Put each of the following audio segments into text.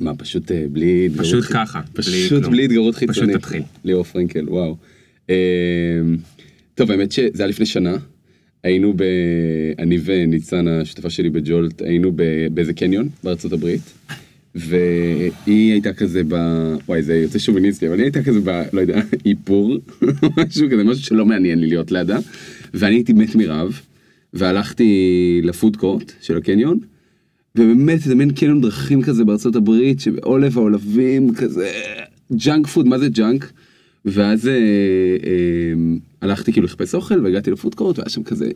מה, פשוט אה, בלי? פשוט ככה, פשוט. בלי התגרות פשוט חיצונית. תתחיל. ליאור פרנקל, וואו. אה, טוב, האמת שזה היה לפני שנה. היינו ב... אני וניצן, השותפה שלי בג'ולט, היינו ב... באיזה קניון בארצות הברית. והיא הייתה כזה ב... וואי, זה יוצא שוביניסטי, אבל היא הייתה כזה ב... לא יודע, איפור, משהו כזה, משהו שלא מעניין לי להיות לידה. ואני הייתי מת מרעב, והלכתי לפוד קורט של הקניון, ובאמת זה מין קניון דרכים כזה בארצות הברית, שעלוב העלובים, כזה junk food, מה זה junk? ואז אה, אה, הלכתי כאילו לחפש אוכל והגעתי ל food court והיה שם כזה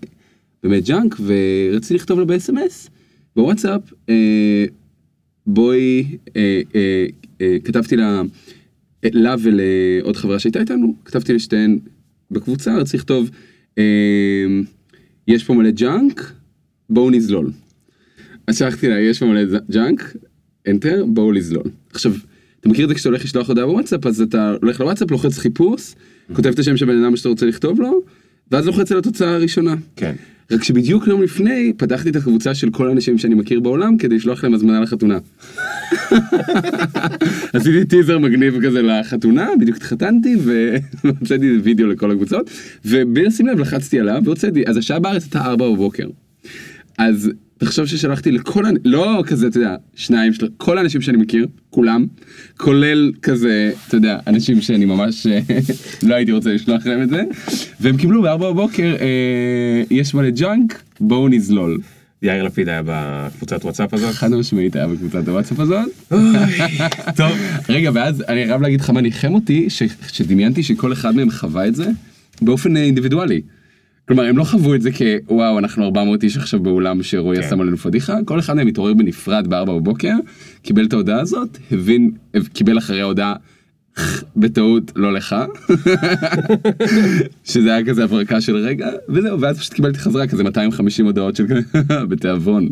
באמת junk ורציתי לכתוב לה ב-SMS בוואטסאפ אה, בואי אה, אה, אה, כתבתי לה אה, לה ולעוד חברה שהייתה איתנו כתבתי לשתיהן בקבוצה רציתי לכתוב אה, יש פה מלא junk בואו נזלול. אז שלחתי לה יש פה מלא junk אנטר בואו לזלול. עכשיו אתה מכיר את זה כשאתה הולך לשלוח הודעה בוואטסאפ אז אתה הולך לוואטסאפ לוחץ חיפוש כותב את השם של בן אדם שאתה רוצה לכתוב לו ואז לוחץ על התוצאה הראשונה. כן. רק שבדיוק יום לפני פתחתי את הקבוצה של כל האנשים שאני מכיר בעולם כדי לשלוח להם הזמנה לחתונה. עשיתי טיזר מגניב כזה לחתונה בדיוק התחתנתי והוצאתי וידאו לכל הקבוצות ובלי לשים לב לחצתי עליו והוצאתי אז השעה בארץ הייתה 4 בבוקר. אז תחשוב ששלחתי לכל, לא כזה, אתה יודע, שניים, של... כל האנשים שאני מכיר, כולם, כולל כזה, אתה יודע, אנשים שאני ממש אה, לא הייתי רוצה לשלוח להם את זה, והם קיבלו בארבע בבוקר, אה, יש מלא junk, בואו נזלול. יאיר לפיד היה בקבוצת וואטסאפ הזאת. חד משמעית היה בקבוצת הוואטסאפ הזאת. טוב. רגע, ואז אני חייב להגיד לך מה ניחם אותי. שדמיינתי שכל אחד מהם חווה את זה באופן אה, אינדיבידואלי. כלומר, הם לא חוו את זה כוואו, אנחנו 400 איש עכשיו באולם שרועי כן. שם עלינו פדיחה, כל אחד מהם התעורר בנפרד ב-4 בבוקר, קיבל את ההודעה הזאת, הבין, קיבל אחרי ההודעה בטעות לא לך, שזה היה כזה הברקה של רגע, וזהו, ואז פשוט קיבלתי חזרה כזה 250 הודעות של כזה, בתיאבון.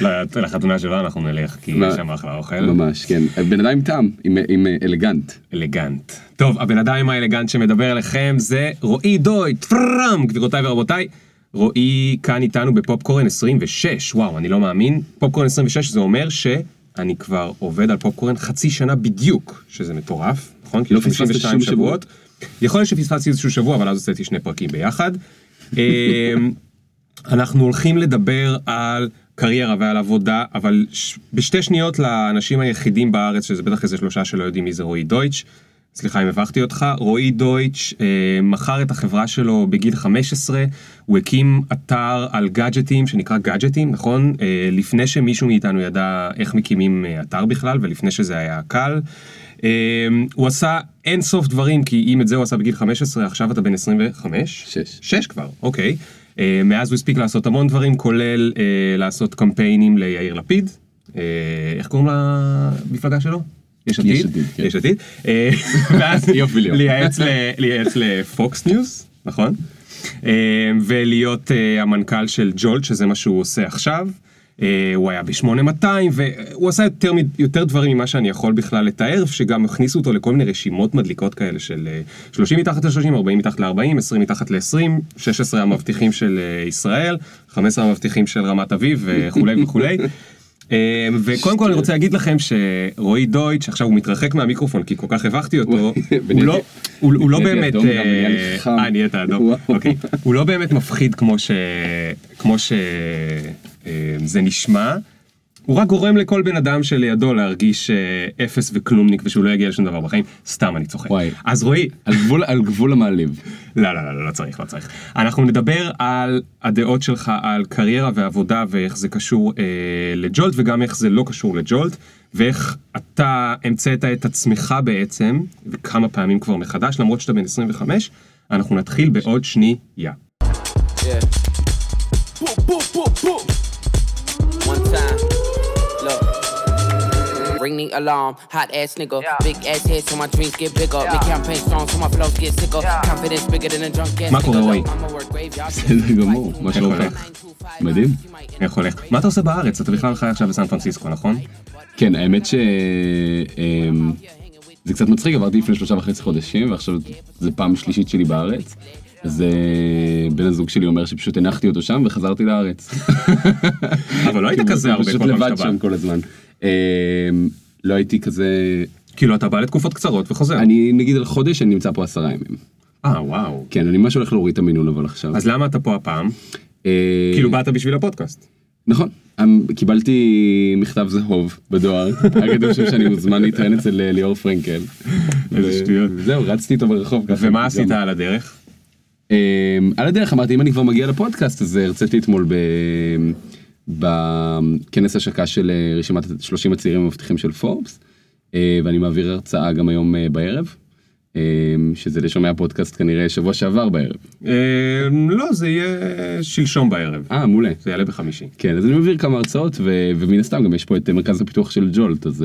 לא, לחתונה שלו אנחנו נלך, כי? יש שם אחלה אוכל. ממש, כן, בן אדם עם טעם, עם- אלגנט. אלגנט. טוב, הבן אדם האלגנט שמדבר אליכם זה רועי דויט, פרם, גבירותיי ורבותיי. רועי כאן איתנו בפופקורן 26, וואו, אני לא מאמין. פופקורן 26 זה אומר שאני כבר עובד על פופקורן חצי שנה בדיוק, שזה מטורף, נכון? לא פספסת 52 שום שבועות. יכול להיות שפספסתי איזשהו שבוע, אבל אז עשיתי שני פרקים ביחד. אנחנו הולכים לדבר על קריירה ועל עבודה, אבל ש... בשתי שניות לאנשים היחידים בארץ, שזה בטח איזה שלושה שלא יודעים מי זה רועי דויטש. סליחה אם הבכתי אותך, רועי דויטש אה, מכר את החברה שלו בגיל 15, הוא הקים אתר על גאדג'טים שנקרא גאדג'טים, נכון? אה, לפני שמישהו מאיתנו ידע איך מקימים אה, אתר בכלל ולפני שזה היה קל. אה, הוא עשה אין סוף דברים, כי אם את זה הוא עשה בגיל 15, עכשיו אתה בן 25? שש. שש כבר, אוקיי. אה, מאז הוא הספיק לעשות המון דברים, כולל אה, לעשות קמפיינים ליאיר לפיד. אה, איך קוראים למפלגה שלו? יש עתיד. יש עתיד, כן. יש עתיד. ואז. לייעץ לפוקס ניוז, נכון? ולהיות המנכ"ל של ג'ולט, שזה מה שהוא עושה עכשיו. אה, הוא היה ב-8200 והוא עשה יותר, יותר דברים ממה שאני יכול בכלל לתאר, שגם הכניסו אותו לכל מיני רשימות מדליקות כאלה של אה, 30 מתחת ל-30, 40 מתחת ל-40, 20 מתחת ל-20, 16 המבטיחים של אה, ישראל, 15 המבטיחים של רמת אביב וכולי וכולי. אה, וקודם כל אני רוצה להגיד לכם שרועי דויטש עכשיו הוא מתרחק מהמיקרופון כי כל כך הבכתי אותו, הוא לא, לא באמת, אה, נהיה לי חם. אה נהיית אדום, וואו. אוקיי, הוא לא באמת מפחיד כמו ש... כמו שזה נשמע. הוא רק גורם לכל בן אדם שלידו להרגיש אה, אפס וכלומניק ושהוא לא יגיע לשום דבר בחיים, סתם אני צוחק. וואי. אז רועי, על גבול, על גבול המעליב. לא, לא, לא, לא, לא צריך, לא צריך. אנחנו נדבר על הדעות שלך על קריירה ועבודה ואיך זה קשור אה, לג'ולט וגם איך זה לא קשור לג'ולט ואיך אתה המצאת את עצמך בעצם וכמה פעמים כבר מחדש למרות שאתה בן 25. אנחנו נתחיל בעוד שנייה. Yeah. Boom. Ring the alarm, hot ass nigga. Big ass head so my dreams get bigger. Make campaign songs so my flows get sicker. Confidence bigger than a drunk ass מה nigga. קורה, graveyard. בסדר גמור, מה שלומך? מדהים. איך הולך? מה אתה עושה בארץ? אתה בכלל חי עכשיו בסן פרנסיסקו, נכון? כן, האמת ש... אמ, זה קצת מצחיק, עברתי לפני שלושה וחצי חודשים, ועכשיו זה פעם שלישית שלי בארץ. אז אה, בן הזוג שלי אומר שפשוט הנחתי אותו שם וחזרתי לארץ. אבל לא היית כזה הרבה פשוט כל פעם לבד שאתה בא. שם כל הזמן. אה, לא הייתי כזה, כאילו אתה בא לתקופות קצרות וחוזר. אני נגיד על חודש אני נמצא פה עשרה ימים. אה וואו. כן, אני ממש הולך להוריד את המינון אבל עכשיו. אז למה אתה פה הפעם? אה, כאילו באת בשביל הפודקאסט. נכון, אמ, קיבלתי מכתב זהוב בדואר, היה כתוב שם שאני מוזמן להתראיין אצל אה, ליאור פרנקל. איזה שטויות. וזהו, רצתי איתו ברחוב ככה. ומה. עשית על הדרך? אמ, על הדרך אמרתי אם אני כבר מגיע לפודקאסט אז אה, הרציתי אתמול ב... בכנס השקה של אה, רשימת 30 הצעירים המבטיחים של פורבס אה, ואני מעביר הרצאה גם היום אה, בערב. שזה לשומע פודקאסט כנראה שבוע שעבר בערב. לא, זה יהיה שלשום בערב. אה מעולה. זה יעלה בחמישי. כן אז אני מעביר כמה הרצאות. ומן הסתם גם יש פה את מרכז הפיתוח של ג'ולט אז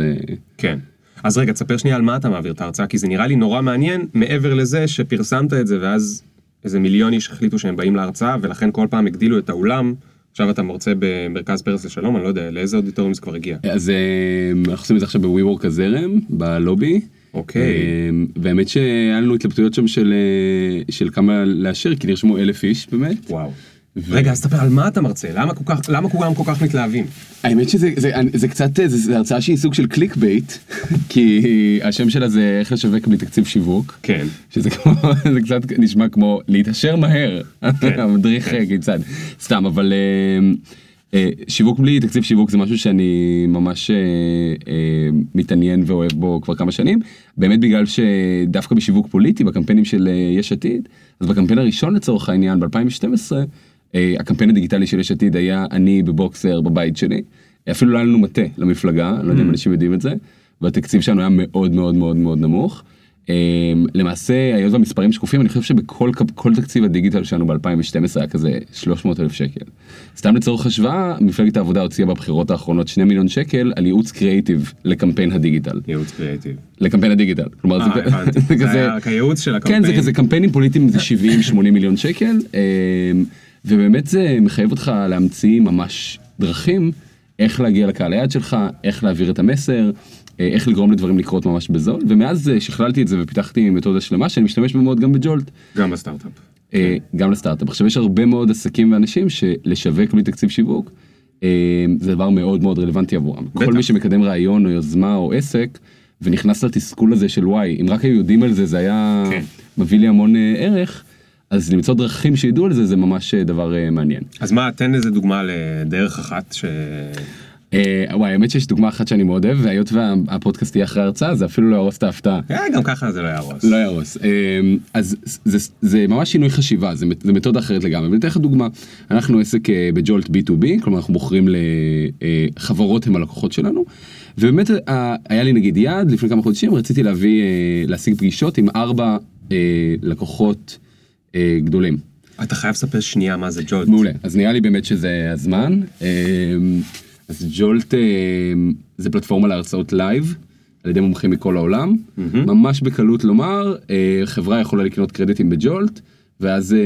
כן. אז רגע, תספר שנייה על מה אתה מעביר את ההרצאה, כי זה נראה לי נורא מעניין, מעבר לזה שפרסמת את זה, ואז איזה מיליון איש החליטו שהם באים להרצאה, ולכן כל פעם הגדילו את האולם. עכשיו אתה מרצה במרכז פרס לשלום, אני לא יודע, לאיזה אודיטוריום זה כבר הגיע. אז אה, אנחנו עושים את זה עכשיו בווי-וורק הזרם בלובי. אוקיי. אה, והאמת שהיה לנו התלבטויות שם של, אה, של כמה לאשר כי נרשמו אלף איש באמת. וואו. ו- רגע, אז תספר על מה אתה מרצה, למה כל כך- למה כולם כל כך מתלהבים? האמת שזה זה, זה קצת אה, זה, זה הרצאה שהיא סוג של clickbait כי השם שלה זה איך לשווק בלי תקציב שיווק. כן. שזה כמו זה קצת נשמע כמו להתעשר מהר כן. המדריך אה, כיצד סתם אבל אה, אה, שיווק בלי תקציב שיווק זה משהו שאני ממש אה, אה, מתעניין ואוהב בו כבר כמה שנים באמת בגלל שדווקא בשיווק פוליטי בקמפיינים של אה, יש עתיד אז בקמפיין הראשון לצורך העניין ב-2012 אה, הקמפיין הדיגיטלי של יש עתיד היה אני בבוקסר בבית שלי אפילו לא היה לנו מטה למפלגה לא יודע אם אנשים יודעים את זה והתקציב שלנו היה מאוד מאוד מאוד מאוד נמוך. אמ, למעשה היות והמספרים שקופים אני חושב שבכל תקציב הדיגיטל שלנו ב-2012 היה כזה 300 אלף שקל. סתם לצורך השוואה מפלגת העבודה הוציאה בבחירות האחרונות 2 מיליון שקל על ייעוץ קריאיטיב לקמפיין הדיגיטל. ייעוץ קריאטיב. לקמפיין הדיגיטל. כלומר אה, זה, הבנתי. זה כזה היה כייעוץ של הקמפיין. כן זה כזה קמפיינים פוליטיים זה 70 80 מיליון שקל אמ, ובאמת זה מחייב אותך להמציא ממש דרכים איך להגיע לקהל היעד שלך איך להעביר את המסר אה, איך לגרום לדברים לקרות ממש בזול ומאז אה, שכללתי את זה ופיתחתי מתודה שלמה שאני משתמש בה מאוד גם בג'ולט גם בסטארט-אפ. אה, גם לסטארט-אפ עכשיו יש הרבה מאוד עסקים ואנשים שלשווק בלי תקציב שיווק זה דבר מאוד מאוד רלוונטי עבורם בטח. כל מי שמקדם רעיון או יוזמה או עסק ונכנס לתסכול הזה של וואי אם רק היו יודעים על זה זה היה כן. מביא לי המון ערך אז למצוא דרכים שידעו על זה זה ממש אה, דבר אה, מעניין. אז מה, תן איזה דוגמה לדרך אחת ש... אה, וואי האמת שיש דוגמה אחת שאני מאוד אוהב והיות והפודקאסט יהיה אחרי ההרצאה זה אפילו לא יהרוס את ההפתעה. גם ככה זה לא יהרוס. לא יהרוס. אז זה, זה ממש שינוי חשיבה, זה, מת- זה מתודה אחרת לגמרי. ואני אתן לך דוגמה, אנחנו עסק בג'ולט B2B, כלומר אנחנו מוכרים לחברות הם הלקוחות שלנו, ובאמת היה לי נגיד יעד לפני כמה חודשים, רציתי להביא, להשיג פגישות עם ארבע לקוחות גדולים. אתה חייב לספר שנייה מה זה ג'ולט. מעולה, אז נראה לי באמת שזה הזמן. אמ, אז ג'ולט אמ, זה פלטפורמה להרצאות לייב על ידי מומחים מכל העולם. ממש בקלות לומר, אה, חברה יכולה לקנות קרדיטים בג'ולט, ואז אה,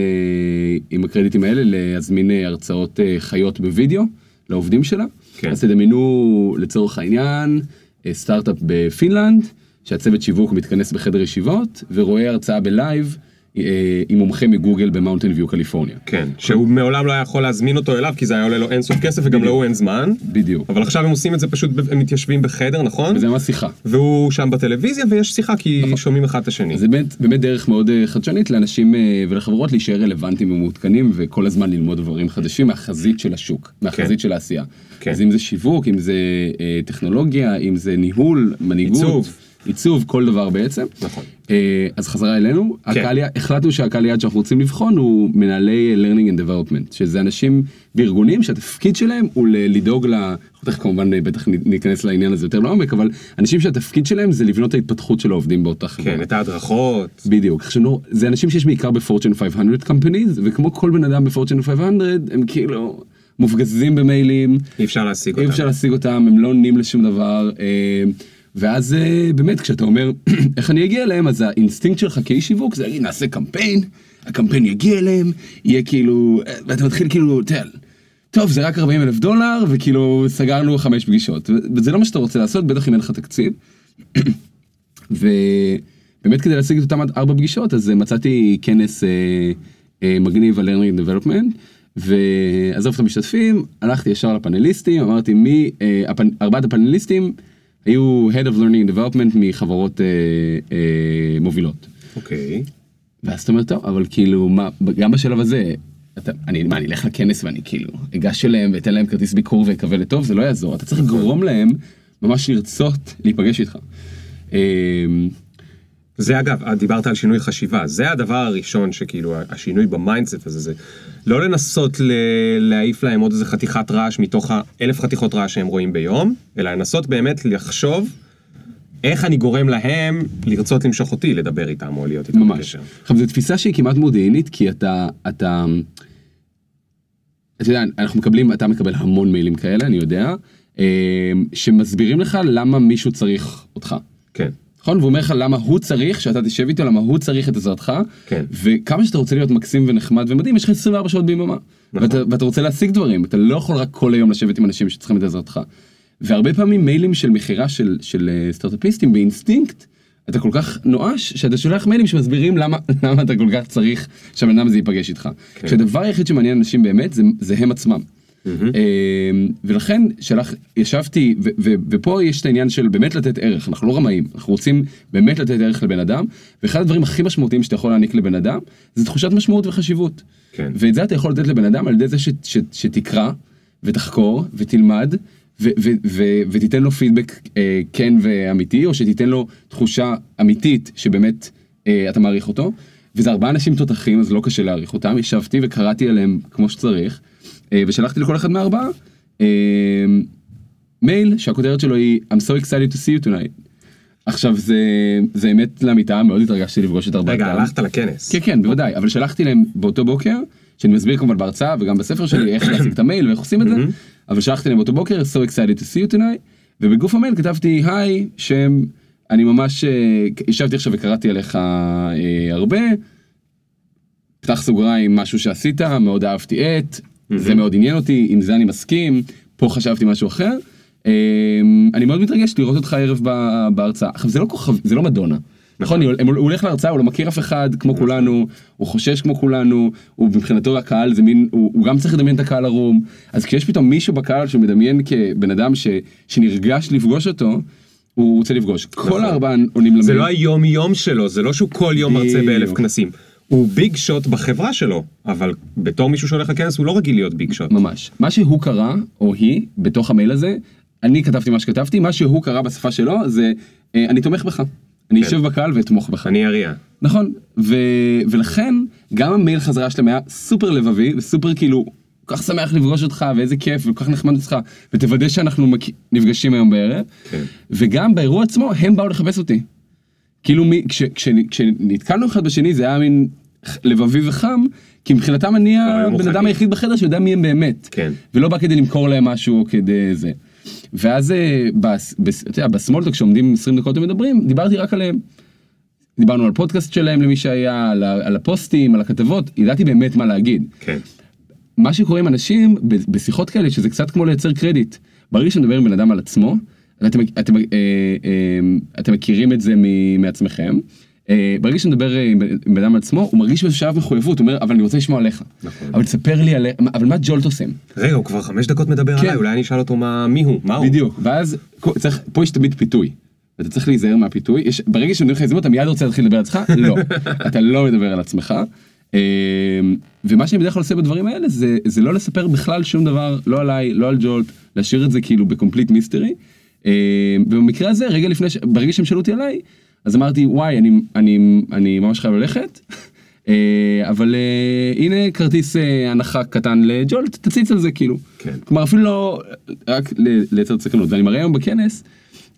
עם הקרדיטים האלה להזמין אה, הרצאות אה, חיות בווידאו לעובדים שלה. כן. אז תדמיינו לצורך העניין אה, סטארט-אפ בפינלנד, שהצוות שיווק מתכנס בחדר ישיבות ורואה הרצאה בלייב אה, עם מומחה מגוגל במאונטן ויו קליפורניה. כן, שהוא מעולם לא היה יכול להזמין אותו אליו, כי זה היה עולה לו אינסוף כסף וגם להוא אין זמן. בדיוק. אבל עכשיו הם עושים את זה פשוט, הם מתיישבים בחדר, נכון? וזה ממש שיחה. והוא שם בטלוויזיה ויש שיחה כי שומעים אחד את השני. זה באמת, באמת דרך מאוד אה, חדשנית לאנשים אה, ולחברות להישאר רלוונטיים ומעודכנים וכל הזמן ללמוד דברים חדשים מהחזית של השוק, מהחזית של העשייה. כן. אז אם זה שיווק, אם זה אה, טכנולוגיה, אם זה ניהול, מנהיגות, עיצוב. עיצוב, כל דבר בעצם. נכון. אה, אז חזרה אלינו, כן. הקהל, החלטנו שהקהל יעד שאנחנו רוצים לבחון הוא מנהלי learning and development, שזה אנשים בארגונים שהתפקיד שלהם הוא לדאוג ל... אנחנו תכף כמובן אה, בטח ניכנס לעניין הזה יותר לעומק, אבל אנשים שהתפקיד שלהם זה לבנות את ההתפתחות של העובדים באותה חברה. כן, את ההדרכות. בדיוק, עכשיו זה אנשים שיש בעיקר ב Fortune 500 companies, וכמו כל בן אדם ב Fortune 500, הם כאילו מופגזים במיילים, אי אפשר להשיג אי אותם. אפשר להשיג אותם, הם לא עונים לשום דבר, אה, ואז אה, באמת כשאתה אומר איך אני אגיע אליהם, אז האינסטינקט שלך כאיש שיווק זה נעשה קמפיין, הקמפיין יגיע אליהם, יהיה כאילו, אה, ואתה מתחיל כאילו, יודע, טוב זה רק 40 אלף דולר, וכאילו סגרנו חמש פגישות, וזה לא מה שאתה רוצה לעשות, בטח אם אין לך תקציב. ובאמת כדי להשיג את אותם ארבע פגישות אז אה, מצאתי כנס אה, אה, מגניב על learning development, ועזוב את המשתתפים, הלכתי ישר לפאנליסטים, אמרתי מי, אה, הפנ... ארבעת הפאנליסטים היו Head of Learning Development מחברות אה, אה, מובילות. אוקיי. ואז אתה אומר, טוב, אבל כאילו, מה, גם בשלב הזה, אתה, אני, מה, אני אלך לכנס ואני כאילו, אגש אליהם ואתן להם כרטיס ביקור ואקווה לטוב, זה לא יעזור, אתה צריך לגרום להם ממש לרצות להיפגש איתך. אה, זה אגב, דיברת על שינוי חשיבה, זה הדבר הראשון שכאילו השינוי ב mindset הזה, זה לא לנסות ל- להעיף להם עוד איזה חתיכת רעש מתוך האלף חתיכות רעש שהם רואים ביום, אלא לנסות באמת לחשוב איך אני גורם להם לרצות למשוך אותי לדבר איתם או להיות איתם ממש. בקשר. עכשיו, זו תפיסה שהיא כמעט מודיעינית, כי אתה, אתה, אתה יודע, אנחנו מקבלים, אתה מקבל המון מיילים כאלה, אני יודע, אה, שמסבירים לך למה מישהו צריך אותך. כן. נכון? והוא אומר לך למה הוא צריך שאתה תשב איתו, למה הוא צריך את עזרתך, כן. וכמה שאתה רוצה להיות מקסים ונחמד ומדהים, יש לך 24 שעות ביממה. נכון. ואתה, ואתה רוצה להשיג דברים, אתה לא יכול רק כל היום לשבת עם אנשים שצריכים את עזרתך. והרבה פעמים מיילים של מכירה של, של אה, סטארט-אפיסטים באינסטינקט, אתה כל כך נואש שאתה שולח מיילים שמסבירים למה, למה אתה כל כך צריך שהבן אדם הזה ייפגש איתך. כן. כשהדבר היחיד שמעניין אנשים באמת זה, זה הם עצמם. אה, ולכן שלח, ישבתי, ו, ו, ופה יש את העניין של באמת לתת ערך, אנחנו לא רמאים, אנחנו רוצים באמת לתת ערך לבן אדם, ואחד הדברים הכי משמעותיים שאתה יכול להעניק לבן אדם, זה תחושת משמעות וחשיבות. כן. ואת זה אתה יכול לתת לבן אדם על ידי זה ש, ש, שתקרא, ותחקור, ותלמד, ו, ו, ו, ותיתן לו פידבק אה, כן ואמיתי, או שתיתן לו תחושה אמיתית שבאמת אה, אתה מעריך אותו. וזה ארבעה אנשים תותחים, אז לא קשה להעריך אותם, ישבתי וקראתי עליהם כמו שצריך, ושלחתי לכל אחד מהארבעה אה, מייל שהכותרת שלו היא I'm so excited to see you tonight. עכשיו זה, זה אמת לאמיתה, מאוד התרגשתי לפגוש את ארבעתם. רגע, הלכת לכנס. כן, כן, בוודאי, אבל שלחתי להם באותו בוקר, שאני מסביר כמובן בהרצאה וגם בספר שלי איך להשיג את המייל ואיך עושים את זה, אבל שלחתי להם באותו בוקר, so excited to see you tonight, ובגוף המייל כתבתי, היי, שם, אני ממש, אה, ישבתי עכשיו וקראתי עליך אה, הרבה, פתח סוגריים, משהו שעשית, מאוד אהבתי את, זה מאוד עניין אותי, עם זה אני מסכים, פה חשבתי משהו אחר. אה, אני מאוד מתרגש לראות אותך הערב בהרצאה. עכשיו זה לא כוכב, זה לא מדונה. נכון, הוא הוא הולך להרצאה, הוא לא מכיר אף אחד כמו כולנו, הוא חושש כמו כולנו, הוא מבחינתו הקהל זה מין, הוא, הוא גם צריך לדמיין את הקהל ערום, אז כשיש פתאום מישהו בקהל שמדמיין כבן אדם ש, שנרגש לפגוש אותו, הוא רוצה לפגוש. כל הארבעה עונים זה למייל. לא היום יום שלו, זה לא שהוא כל יום מרצה. באלף כנסים. הוא ביג שוט בחברה שלו, אבל בתור מישהו שהולך לכנס הוא לא רגיל להיות ביג שוט. ממש. מה שהוא קרא, או היא, בתוך המייל הזה, אני כתבתי מה שכתבתי, מה שהוא קרא בשפה שלו זה, אה, אני תומך בך. אני כן. אשב בקהל ואתמוך בך. אני אריע. נכון, ו... ולכן גם המייל חזרה שלהם היה סופר לבבי וסופר כאילו כל כך שמח לפגוש אותך ואיזה כיף וכל כך נחמד אותך ותוודא שאנחנו מק... נפגשים היום בערב כן. וגם באירוע עצמו הם באו לחפש אותי. כאילו מי... כש... כש... כשנתקלנו אחד בשני זה היה מין לבבי וחם כי מבחינתם אני הבן. אדם היחיד בחדר שיודע מי הם באמת כן. ולא בא כדי למכור להם משהו או כדי זה. ואז אה, בסמולטוק כשעומדים 20 דקות ומדברים דיברתי רק עליהם. דיברנו על פודקאסט שלהם למי שהיה, על, על הפוסטים, על הכתבות, ידעתי באמת מה להגיד. כן. מה שקורה עם אנשים בשיחות כאלה, שזה קצת כמו לייצר קרדיט. ברגע שאתה מדבר עם בן אדם על עצמו, ואתם, אתם, אה, אה, אתם מכירים את זה מ- מעצמכם, אה, ברגע שאתה מדבר אה, עם בן- אדם על עצמו, הוא מרגיש באיזשהו שלב מחויבות, הוא אומר, אבל אני רוצה לשמוע עליך. נכון. אבל תספר לי עליך, אבל מה ג'ולט עושים? רגע, הוא כבר חמש דקות מדבר כן. עליי, אולי אני אשאל אותו מה, מי הוא, מה הוא. בדיוק, ואז צריך, פה יש תמיד פיתוי. ואתה צריך להיזהר מהפיתוי, יש, ברגע שנותנים לך הזדמנות אתה מיד רוצה להתחיל לדבר על עצמך, לא, אתה לא מדבר על עצמך. ומה שאני בדרך כלל עושה בדברים האלה זה, זה לא לספר בכלל שום דבר, לא עליי, לא על ג'ולט, להשאיר את זה כאילו בקומפליט מיסטרי. ובמקרה הזה, רגע לפני, ברגע שהם שאלו אותי עליי, אז אמרתי, וואי, אני, אני, אני ממש חייב ללכת. אה, אבל אה, הנה כרטיס אה, הנחה קטן לג'ולט, תציץ על זה כאילו. כן. כלומר אפילו לא, רק לייצר סקרנות. ואני מראה היום בכנס,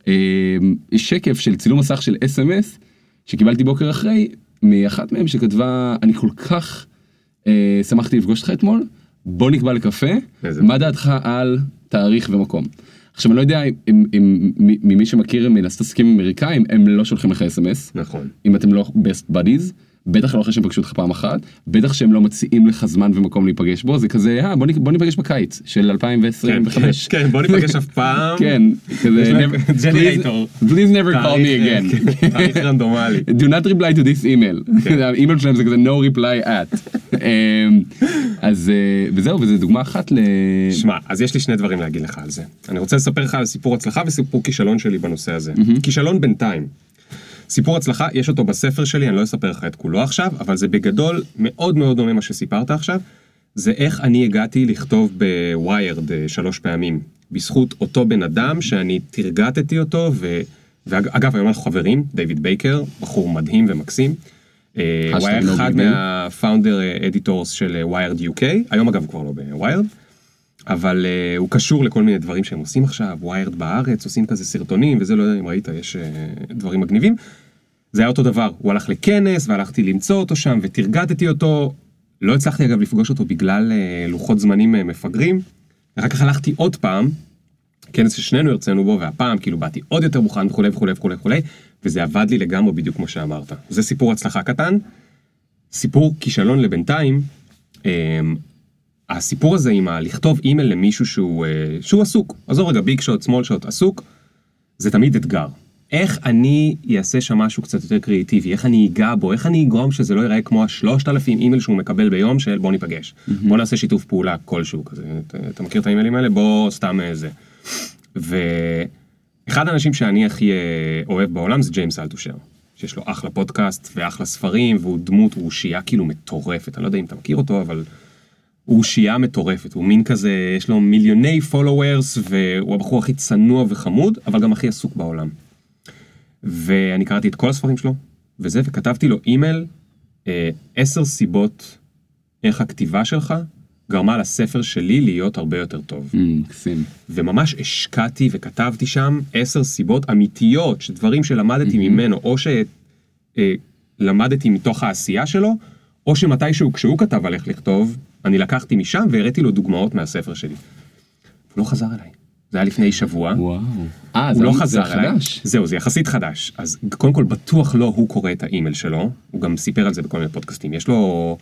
אה, שקף של צילום מסך של אס.אם.אס, שקיבלתי בוקר אחרי, מאחת מהם שכתבה, אני כל כך אה, שמחתי לפגוש אותך אתמול, בוא נקבע לקפה, מה דעתך על תאריך ומקום. עכשיו אני לא יודע אם, אם מ- ממי שמכיר מן הסטסקים אמריקאים, הם לא שולחים לך אס.אם.אס. נכון. אם אתם לא best buddies, בטח לא אחרי שהם פגשו אותך פעם אחת, בטח שהם לא מציעים לך זמן ומקום להיפגש בו, זה כזה, אה, בוא, בוא ניפגש בקיץ של 2025. כן, בוא ניפגש אף פעם. כן, כזה, ג'נרייטור. please- never call me again. כן, תאריך רנדומלי. do not reply to this email. האימייל שלהם זה כזה no reply at. אמ, אז אה, וזהו, וזו דוגמה אחת ל... שמע, אז יש לי שני דברים להגיד לך על זה. אני רוצה לספר לך על סיפור הצלחה וסיפור כישלון שלי בנושא הזה. כישלון בינתיים. סיפור הצלחה, יש אותו בספר שלי, אני לא אספר לך את כולו עכשיו, אבל זה בגדול מאוד מאוד דומה מה שסיפרת עכשיו. זה איך אני הגעתי לכתוב בוויירד אה, שלוש פעמים. בזכות אותו בן אדם שאני תרגטתי אותו, ו... ואגב, היום אנחנו חברים, דיוויד בייקר, בחור מדהים ומקסים. אה, הוא היה אחד. מה founder editors של Wired UK, היום אגב הוא כבר לא ב Wired. אבל אה, הוא קשור לכל מיני דברים שהם עושים עכשיו, Wired בארץ, עושים כזה סרטונים וזה, לא יודע אם ראית, יש אה, דברים מגניבים. זה היה אותו דבר, הוא הלך לכנס והלכתי למצוא אותו שם ותרגטתי אותו. לא הצלחתי אגב לפגוש אותו בגלל אה, לוחות זמנים אה, מפגרים. אחר כך הלכתי עוד פעם, כנס ששנינו הרצינו בו, והפעם כאילו באתי עוד יותר מוכן וכולי וכולי וכולי וכולי, וזה עבד לי לגמרי בדיוק כמו שאמרת. זה סיפור הצלחה קטן. סיפור כישלון לבינתיים, אמ, הסיפור הזה עם ה- לכתוב אימייל למישהו שהוא, אה, שהוא עסוק, עזוב רגע big shot, small shot, עסוק, זה תמיד אתגר. איך אני אעשה שם משהו קצת יותר קריאיטיבי, איך אני אגע בו, איך אני אגרום שזה לא ייראה כמו השלושת אלפים אימייל שהוא מקבל ביום של בוא ניפגש. בוא נעשה שיתוף פעולה כלשהו כזה, אתה, אתה מכיר את האימיילים האלה? בוא סתם אה, זה. ואחד האנשים שאני הכי אה, אוהב בעולם זה ג'יימס אלטושר. שיש לו אחלה פודקאסט ואחלה ספרים והוא דמות, הוא אושייה כאילו מטורפת, אני לא יודע אם אתה מכיר אותו אבל הוא אושייה מטורפת, הוא מין כזה, יש לו מיליוני followers והוא הבחור הכי צנוע וחמוד, אבל גם הכי עסוק בעולם. ואני קראתי את כל הספרים שלו, וזה, וכתבתי לו אימייל, אה, עשר סיבות איך הכתיבה שלך גרמה לספר שלי להיות הרבה יותר טוב. אמ, מקסים. וממש השקעתי וכתבתי שם עשר סיבות אמיתיות, שדברים שלמדתי ממנו, או שלמדתי מתוך העשייה שלו, או שמתישהו כשהוא כתב על איך לכתוב, אני לקחתי משם והראיתי לו דוגמאות מהספר שלי. הוא לא חזר אליי. זה היה לפני שבוע. וואו. אה, זה לא זה חזר אליי. חדש. זהו, זה יחסית חדש. אז קודם כל, בטוח לא הוא קורא את האימייל שלו, הוא גם סיפר על זה בכל מיני פודקאסטים. יש לו...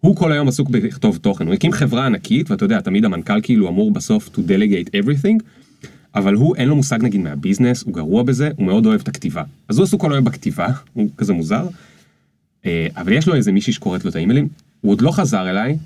הוא כל היום עסוק בכתוב תוכן, הוא הקים חברה ענקית, ואתה יודע, תמיד המנכ"ל כאילו אמור בסוף to delegate everything, אבל הוא, אין לו מושג נגיד מהביזנס, הוא גרוע בזה, הוא מאוד אוהב את הכתיבה. אז הוא עסוק כל היום בכתיבה, הוא כזה מוזר, אה, אבל יש לו איזה מישהי שקוראת לו את האימיילים, הוא עוד לא חזר אליי,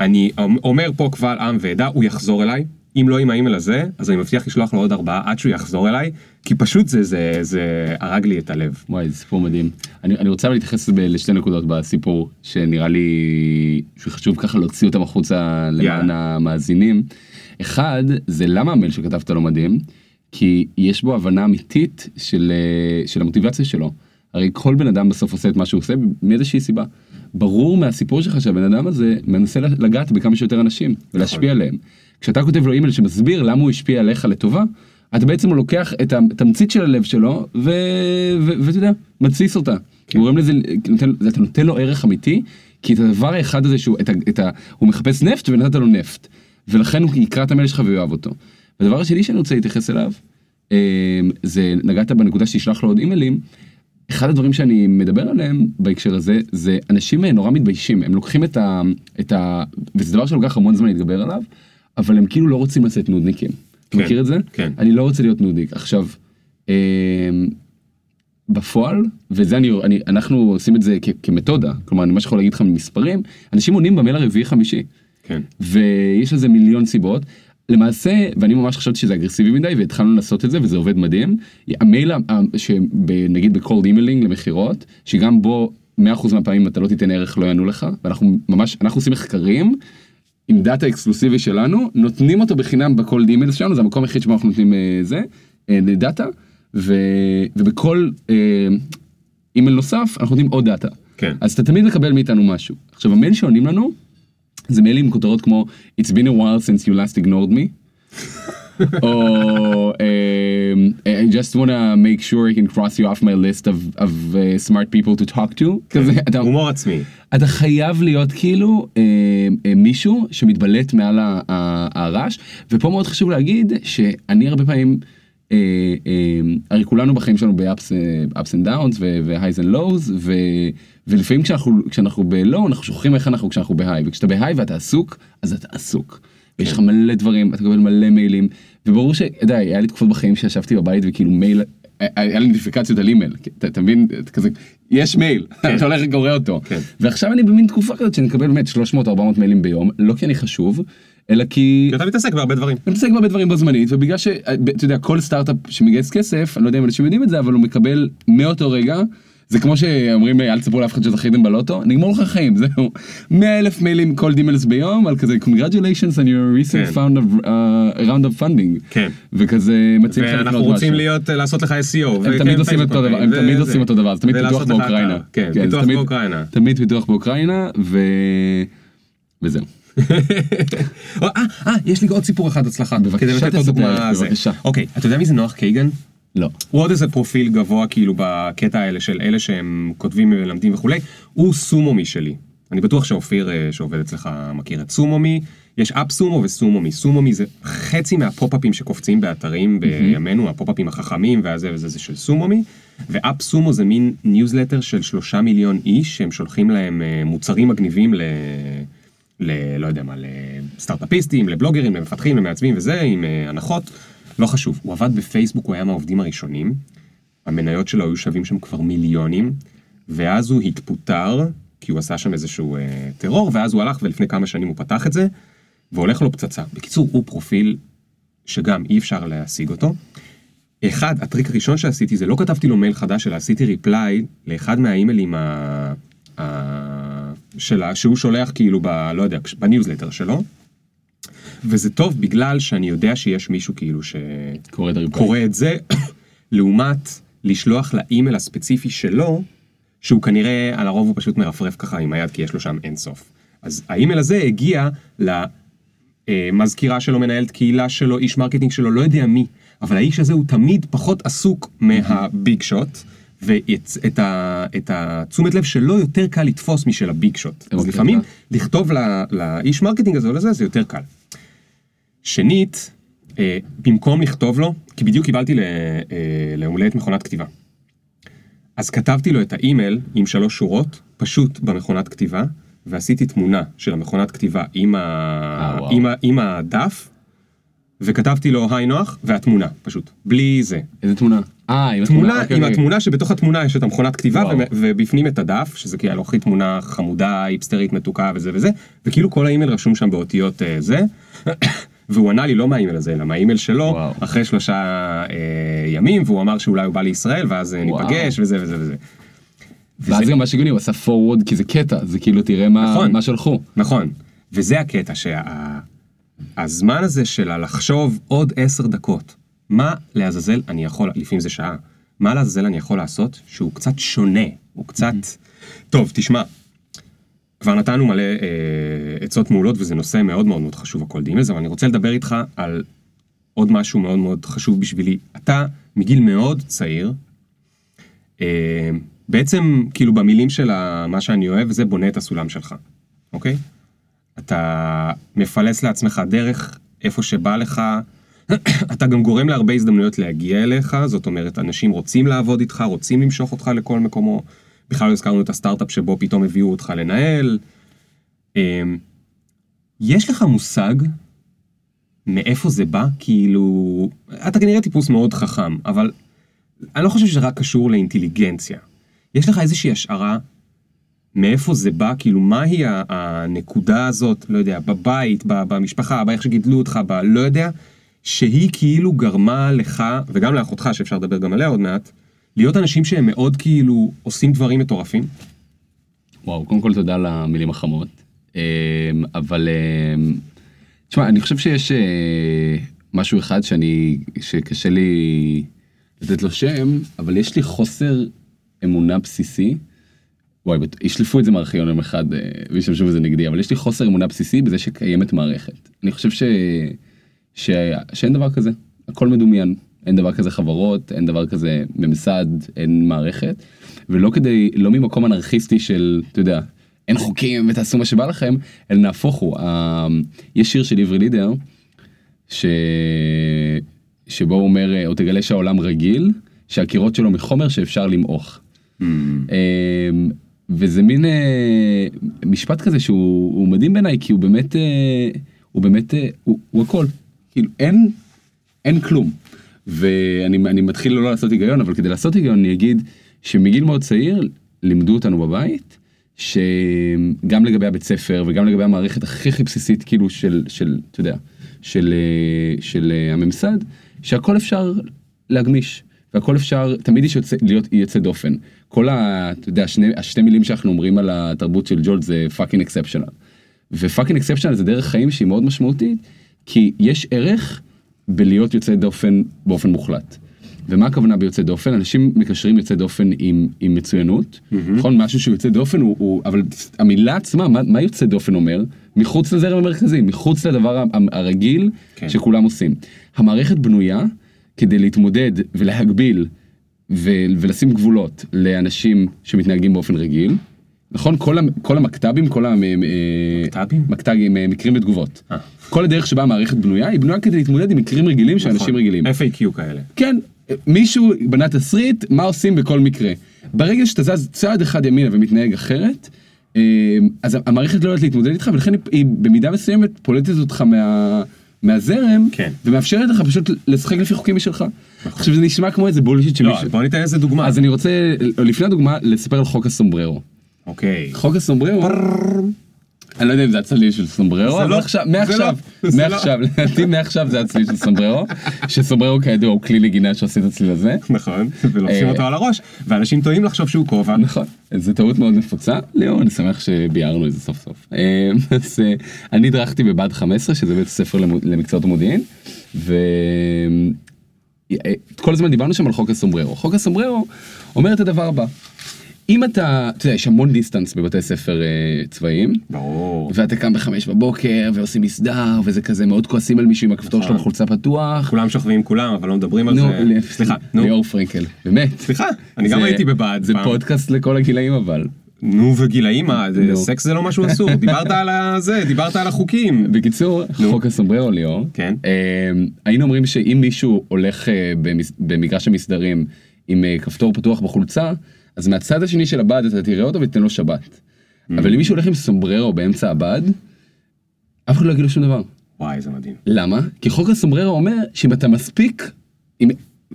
אני אומר פה קבל עם ועדה, הוא יחזור אליי. אם לא עם האימייל הזה, אז אני מבטיח לשלוח לו עוד ארבעה עד שהוא יחזור אליי, כי פשוט זה, זה, זה הרג לי את הלב. וואי, זה סיפור מדהים. אני, אני רוצה להתייחס ב- לשתי נקודות בסיפור, שנראה לי שחשוב ככה להוציא אותם החוצה למען יאללה. המאזינים. אחד, זה למה המייל שכתבת לא מדהים, כי יש בו הבנה אמיתית של, אה, של המוטיבציה שלו. הרי כל בן אדם בסוף עושה את מה שהוא עושה מאיזושהי סיבה. ברור מהסיפור שלך שהבן אדם הזה מנסה לגעת בכמה שיותר אנשים ולהשפיע עליהם. כשאתה כותב לו אימייל שמסביר למה הוא השפיע עליך לטובה, אתה בעצם לוקח את התמצית של הלב שלו ואתה יודע, מתסיס אותה. כן. גורם לזה, נותן, אתה נותן לו ערך אמיתי, כי את הדבר האחד הזה שהוא, את ה, את ה, הוא מחפש נפט ונתת לו נפט. ולכן הוא יקרא את המייל שלך ויאהב אותו. והדבר השני שאני רוצה להתייחס אליו, אה, זה נגעת בנקודה שתשלח לו עוד אימיילים. אחד הדברים שאני מדבר עליהם בהקשר הזה, זה אנשים אה, נורא מתביישים, הם לוקחים את ה... את ה וזה דבר שלוקח המון זמן להתגבר עליו, אבל הם כאילו לא רוצים לצאת נודניקים. אתה כן, מכיר את זה? כן. אני לא רוצה להיות נודניק. עכשיו, אה, בפועל, וזה אני, אני, אנחנו עושים את זה כ- כמתודה, כלומר אני ממש יכול להגיד לך ממספרים, אנשים עונים במייל הרביעי חמישי. כן. ויש לזה מיליון סיבות. למעשה, ואני ממש חשבתי שזה אגרסיבי מדי והתחלנו לעשות את זה וזה עובד מדהים. המייל, שנגיד ב cold emailing למכירות, שגם בו 100% מהפעמים אתה לא תיתן ערך לא יענו לך, ואנחנו ממש, אנחנו עושים מחקרים עם דאטה אקסקלוסיבי שלנו, נותנים אותו בחינם ב cold email שלנו, זה המקום היחיד שבו אנחנו נותנים אה, זה, אה, דאטה, ו, ובכל אה, אימייל נוסף אנחנו נותנים עוד דאטה. כן. אז אתה תמיד מקבל מאיתנו משהו. עכשיו המייל שעונים לנו, זה מיילים עם כותרות כמו It's been a while since you last ignored me. או um, I just wanna make sure I can cross you off my list of, of uh, smart people to talk to. כזה, אתה, הומור עצמי. אתה חייב להיות כאילו אה, אה, מישהו שמתבלט מעל ה- ה- הרעש ופה מאוד חשוב להגיד שאני הרבה פעמים אה, אה, הרי כולנו בחיים שלנו ב-ups אה, and downs ו-highs and lows ו, ולפעמים כשאנחנו כשאנחנו ב-low אנחנו שוכחים איך אנחנו כשאנחנו ב-high וכשאתה ב-high ואתה עסוק אז אתה עסוק. ויש לך מלא דברים אתה מקבל מלא מיילים וברור שאתה יודע היה לי תקופות בחיים שישבתי בבית וכאילו מייל היה לי נוטיפיקציות על אימייל אתה מבין כזה יש מייל אתה הולך וקורא אותו כן. ועכשיו אני במין תקופה כזאת שאני מקבל באמת 300 400 מיילים ביום לא כי אני חשוב אלא כי כי אתה מתעסק בהרבה דברים. אני מתעסק בהרבה דברים בו זמנית ובגלל שאתה יודע כל סטארט-אפ שמגייס כסף אני לא יודע אם אנשים יודעים את זה אבל הוא מקבל מאותו רגע זה כמו שאומרים אל תספרו לאף אחד שזכיתם בלוטו נגמור לך חיים זהו 100 אלף מיילים כל דימלס ביום על כזה congratulations on your recent כן. found of, uh, round of funding כן. וכזה מציעים לך ואנחנו לקנות רוצים משהו. להיות, לעשות לך SEO. הם תמיד עושים פייסבוק אותו דבר, הם. תמיד עושים אותו דבר, זה תמיד פיתוח באוקראינה. כן, זה פיתוח באוקראינה. תמיד פיתוח באוקראינה. וזהו. אה, אה, יש לי עוד סיפור אחד הצלחה. בבקשה, תספר. בבקשה. אוקיי, אתה יודע מי זה Noah Kagan? לא. הוא עוד איזה פרופיל גבוה כאילו בקטע האלה של אלה שהם כותבים ומלמדים וכולי, הוא SumoMe שלו. אני בטוח שאופיר אה, שעובד אצלך מכיר את SumoMe, יש AppSumo ו SumoMe, SumoMe זה חצי מהפופ-אפים שקופצים באתרים בימינו, הפופ-אפים החכמים והזה וזה זה של SumoMe, ו AppSumo זה מין ניוזלטר של שלושה מיליון איש שהם שולחים להם אה, מוצרים מגניבים ל... ל... לא יודע מה, לסטארט-אפיסטים, לבלוגרים, למפתחים, למעצבים וזה, עם אה, הנחות, לא חשוב. הוא עבד בפייסבוק, הוא היה מהעובדים הראשונים, המניות שלו היו שווים שם כבר מיליונים, ואז הוא התפוטר, כי הוא עשה שם איזשהו אה, טרור, ואז הוא הלך ולפני כמה שנים הוא פתח את זה, והולך לו פצצה. בקיצור, הוא פרופיל שגם אי אפשר להשיג אותו. אחד, הטריק הראשון שעשיתי זה לא כתבתי לו מייל חדש, אלא עשיתי reply לאחד מהאימיילים ה... ה... שלה, שהוא שולח כאילו ב... לא יודע, בניוזלטר שלו. וזה טוב בגלל שאני יודע שיש מישהו כאילו. שקורא את זה, לעומת לשלוח לאימייל הספציפי שלו, שהוא כנראה, על הרוב הוא פשוט מרפרף ככה עם היד, כי יש לו שם אינסוף. אז האימייל הזה הגיע למזכירה שלו, מנהלת קהילה שלו, איש marketing שלו, לא יודע מי, אבל האיש הזה הוא תמיד פחות עסוק מה big shot. ואת ה- את התשומת לב שלו יותר קל לתפוס משל ה big shot. אז אוקיי, לפעמים אז- לכתוב ל- לאיש marketing הזה או לזה זה יותר קל. שנית, אה, במקום לכתוב לו, כי בדיוק קיבלתי ל- אה, מכונת כתיבה. אז כתבתי לו את האימייל עם שלוש שורות, פשוט במכונת כתיבה, ועשיתי תמונה של המכונת כתיבה עם, ה... אה. עם, ה... עם הדף, וכתבתי לו היי נוח, והתמונה, פשוט, בלי זה. איזה תמונה? אה, עם תמונה, אוקיי, עם אוקיי. התמונה שבתוך התמונה יש את המכונת כתיבה. ו- ובפנים את הדף, שזה כאילו לוקחים תמונה חמודה, היפסטרית, מתוקה וזה וזה, וכאילו כל האימייל רשום שם באותיות אה, זה. והוא ענה לי לא מהאימייל הזה, אלא מהאימייל שלו, וואו. אחרי שלושה אה, ימים, והוא אמר שאולי הוא בא לישראל, ואז אה, וואו. ניפגש, וזה וזה וזה. ואז גם מה שהגיוני הוא עשה forward כי זה קטע זה כאילו תראה מה נכון. מה שלחו. נכון, וזה הקטע שהזמן הזה של לחשוב עוד עשר דקות, מה לעזאזל אני יכול, לפעמים זה שעה, מה לעזאזל אני יכול לעשות שהוא קצת שונה, הוא קצת... טוב, תשמע, כבר נתנו מלא אה, עצות מעולות וזה נושא מאוד מאוד מאוד חשוב הכל דימלס, אבל אני רוצה לדבר איתך על עוד משהו מאוד מאוד חשוב בשבילי. אתה מגיל מאוד צעיר, אה, בעצם כאילו במילים של מה שאני אוהב זה בונה את הסולם שלך, אוקיי? אתה מפלס לעצמך דרך איפה שבא לך, אתה גם גורם להרבה הזדמנויות להגיע אליך, זאת אומרת, אנשים רוצים לעבוד איתך, רוצים למשוך אותך לכל מקומו. בכלל לא הזכרנו את הסטארט-אפ שבו פתאום הביאו אותך לנהל. אמ, יש לך מושג מאיפה זה בא? כאילו, אתה כנראה טיפוס מאוד חכם, אבל אני לא חושב שזה רק קשור לאינטליגנציה. יש לך איזושהי השערה מאיפה זה בא, כאילו מהי הנקודה הזאת, לא יודע, בבית, במשפחה, באיך שגידלו אותך, ב... לא יודע, שהיא כאילו גרמה לך, וגם לאחותך, שאפשר לדבר גם עליה עוד מעט, להיות אנשים שהם מאוד כאילו עושים דברים מטורפים. וואו, קודם כל תודה על המילים החמות. אמ, אבל אמ, תשמע, אני חושב שיש אה, משהו אחד שאני, שקשה לי לתת לו שם, אבל יש לי חוסר אמונה בסיסי. וואי, ישלפו את זה מארכיון יום אחד אה, וישתמשו בזה נגדי, אבל יש לי חוסר אמונה בסיסי בזה שקיימת מערכת. אני חושב ש... ש... שאין דבר כזה, הכל מדומיין. אין דבר כזה חברות, אין דבר כזה ממסד, אין מערכת. ולא כדי, לא ממקום אנרכיסטי של, אתה יודע, אין חוקים ותעשו מה שבא לכם, אלא נהפוך הוא. ה- יש שיר של עברי לידר, ש... שבו הוא אומר, אה, או תגלה שהעולם רגיל, שהקירות שלו מחומר שאפשר למעוך. Hmm. אמ, וזה מין אה, משפט כזה שהוא הוא מדהים בעיניי כי הוא באמת אה, הוא באמת אה, הוא, הוא הכל כאילו אין אין כלום ואני אני מתחיל לא לעשות היגיון אבל כדי לעשות היגיון אני אגיד שמגיל מאוד צעיר לימדו אותנו בבית שגם לגבי הבית ספר וגם לגבי המערכת הכי הכי בסיסית כאילו של של אתה יודע של של הממסד שהכל אפשר להגמיש והכל אפשר תמיד יש יוצא, להיות יוצא דופן כל ה... אתה יודע שני, השתי מילים שאנחנו אומרים על התרבות של Jolt זה fucking exceptional. ופאקינג אקספשיונל זה דרך חיים שהיא מאוד משמעותית כי יש ערך בלהיות יוצא דופן באופן מוחלט. ומה הכוונה ביוצא דופן? אנשים מקשרים יוצא דופן עם, עם מצוינות, נכון? משהו שהוא יוצא דופן הוא, הוא אבל המילה עצמה, מה, מה יוצא דופן אומר? מחוץ לזרם המרכזי, מחוץ לדבר הרגיל כן. שכולם עושים. המערכת בנויה כדי להתמודד ולהגביל ו- ולשים גבולות לאנשים שמתנהגים באופן רגיל. נכון? כל, המ- כל המקטבים, כל מקטבים? המקטבים, מקרים ותגובות. אה. כל הדרך שבה המערכת בנויה, היא בנויה כדי להתמודד עם מקרים רגילים של אנשים נכון. רגילים. FAQ כאלה. כן, מישהו בנה תסריט, מה עושים בכל מקרה. ברגע שאתה זז צעד אחד ימינה ומתנהג אחרת, אה, אז המערכת לא יודעת להתמודד איתך, ולכן היא, במידה מסוימת פולטת אותך מה, מהזרם, כן. ומאפשרת לך פשוט לשחק לפי חוקים משלך. עכשיו זה נשמע כמו איזה בולשיט לא, שמישהו... בוא ניתן איזה דוגמה. אז אני רוצה, לפני הדוגמה, לספר על חוק הסומבררו. אוקיי. חוק הסומבררו, אני לא יודע אם זה הצליל של סומבררו, אבל לא- עכשיו, מעכשיו, לא- לא. מעכשיו, לדעתי מעכשיו זה הצליל של סומבררו, שסומבררו כידוע הוא כלי נגינה שעושה את הצליל הזה. נכון, ולובשים אה, אותו על הראש, ואנשים טועים לחשוב שהוא כובע. נכון, זו טעות מאוד נפוצה, ליאור, אני שמח שביארנו את זה סוף סוף. אה, אז אה, אני הדרכתי בבה"ד 15, שזה בית ספר למקצועות המודיעין, וכל הזמן דיברנו שם על חוק הסומבררו. חוק הסומבררו אומר את הדבר הבא, אם אתה, אתה יודע, יש המון דיסטנס בבתי ספר אה, צבאיים, ברור. ואתה קם בחמש בבוקר ועושים מסדר, וזה כזה מאוד כועסים על מישהו עם הכפתור שלו נכון. בחולצה פתוח. כולם שוכבים עם כולם, אבל לא מדברים על זה. ל- סליחה, נו. ליאור פרנקל, באמת. סליחה, אני גם זה- הייתי בבה"ד זה. פודקאסט לכל הגילאים אבל. נו וגילאים זה-. סקס זה לא משהו אסור, דיברת על הזה, דיברת על החוקים. בקיצור, חוק הסומבררו ליאור, כן. אה, היינו אומרים שאם מישהו הולך אה, במגרש המסדרים עם אה, כפתור פתוח בחולצה, אז מהצד השני של הבד אתה תראה אותו ותיתן לו שבת. אבל אם מישהו הולך עם סומבררו באמצע הבד, אף אחד לא יגיד לו שום דבר. וואי, זה מדהים. למה? כי חוק הסומבררו אומר שאם אתה מספיק, אם,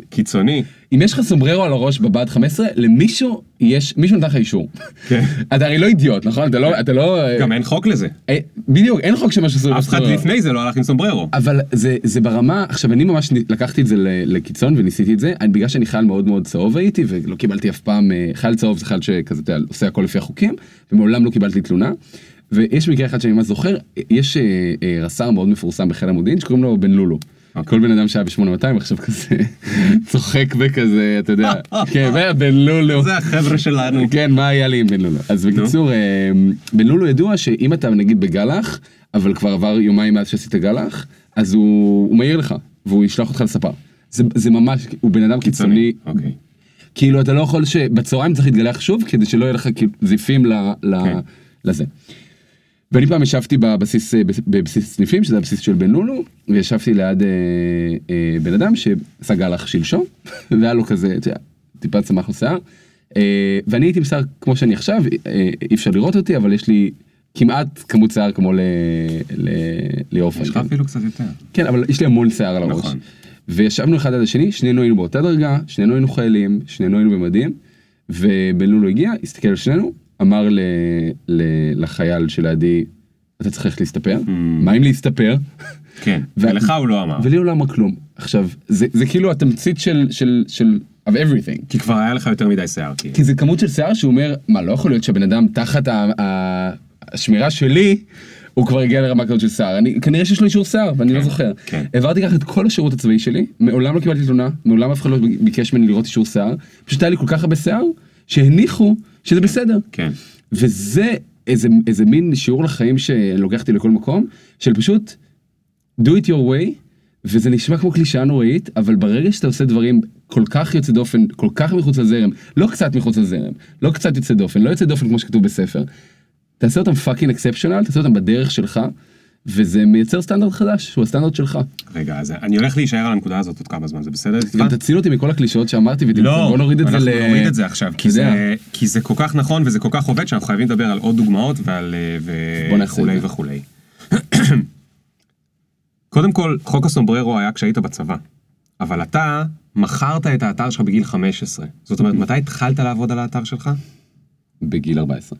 קיצוני. אם יש לך סומבררו על הראש בבה"ד 15, למישהו יש, מישהו נתן לך אישור. כן. אתה הרי לא אידיוט, נכון? אתה לא, אתה לא... גם אין חוק לזה. אה, בדיוק, אין חוק שמה שעשו אף אחד לפני זה לא הלך עם סומבררו. אבל זה, זה ברמה, עכשיו אני ממש לקחתי את זה לקיצון וניסיתי את זה, אני, בגלל שאני חייל מאוד מאוד צהוב הייתי ולא קיבלתי אף פעם, אה, חייל צהוב זה חייל שכזה, אתה יודע, עושה הכל לפי החוקים, ומעולם לא קיבלתי תלונה. ויש מקרה אחד שאני ממש זוכר, יש אה, אה, רס"ר מאוד מפורסם בחיל המודיעין שקוראים לו בן לולו. כל בן אדם שהיה ב-8200 עכשיו כזה צוחק וכזה, אתה יודע, כן, בן לולו. זה החבר'ה שלנו. כן, מה היה לי עם בן לולו? אז בקיצור, אה, בן לולו ידוע שאם אתה נגיד בגלח, אבל כבר עבר יומיים מאז שעשית גלח, אז הוא מעיר לך, והוא ישלח אותך לספר. זה, ממש, הוא בן אדם קיצוני, אוקיי. כאילו אתה לא יכול שבצהריים צריך להתגלח שוב, כדי שלא יהיה לך זיפים כן. לזה. ואני פעם ישבתי בבסיס, אה, בבסיס סניפים, שזה הבסיס של בן לולו, וישבתי ליד אה, אה, בן אדם שעשה גלח שלשום, והיה לו כזה, אתה יודע, טיפה צמח לו שיער, אה, ואני הייתי עם שיער כמו שאני עכשיו, אה, אי אפשר לראות אותי, אבל יש לי כמעט כמות שיער כמו ל- ל- ליאור יש לך פרנקל. אפילו קצת יותר. כן, אבל יש לי המון שיער על הראש. נכון. וישבנו אחד עד השני, שנינו היינו באותה דרגה, שנינו היינו חיילים, שנינו היינו במדים, ובן לולו הגיע, הסתכל על שנינו, אמר ל, ל, לחייל שלידי, אתה צריך ללכת להסתפר, מה אם להסתפר? כן. ולך הוא לא אמר. ולי הוא לא אמר כלום. עכשיו, זה, זה כאילו התמצית של, של, של, of everything. כי כבר היה לך יותר מדי שיער. כאילו. כי זה כמות של שיער שהוא אומר, מה, לא יכול להיות שהבן אדם תחת ה, ה, השמירה שלי, הוא כבר הגיע לרמה כזאת של שיער. אני, כנראה שיש לו אישור שיער, ואני לא זוכר. כן. העברתי ככה את כל השירות הצבאי שלי, מעולם לא קיבלתי תלונה, מעולם אף אחד לא ביקש ממני לראות אישור שיער, פשוט היה לי כל כך הרבה שיער, שהניחו שזה בסדר. כן. וזה איזה, איזה מין שיעור לחיים שלוקח אותי לכל מקום, של פשוט do it your way, וזה נשמע כמו קלישאה נוראית, אבל ברגע שאתה עושה דברים כל כך יוצא דופן, כל כך מחוץ לזרם, לא קצת מחוץ לזרם, לא קצת יוצא דופן, לא יוצא דופן כמו שכתוב בספר, תעשה אותם fucking exceptional, תעשה אותם בדרך שלך, וזה מייצר סטנדרט חדש, שהוא הסטנדרט שלך. רגע, אז אני הולך להישאר על הנקודה הזאת עוד כמה זמן, זה בסדר? גם תציל אותי מכל הקלישאות שאמרתי, ותמצא, לא, בוא נוריד את זה אנחנו ל... נוריד את זה עכשיו, כי. זה, כי זה כל כך נכון וזה כל כך עובד שאנחנו חייבים לדבר על עוד דוגמאות ועל אה, וכולי. וכולי. קודם כל, חוק הסומבררו היה כשהיית בצבא, אבל אתה מכרת את האתר שלך בגיל 15. זאת אומרת, מתי התחלת לעבוד על האתר שלך? בגיל 14.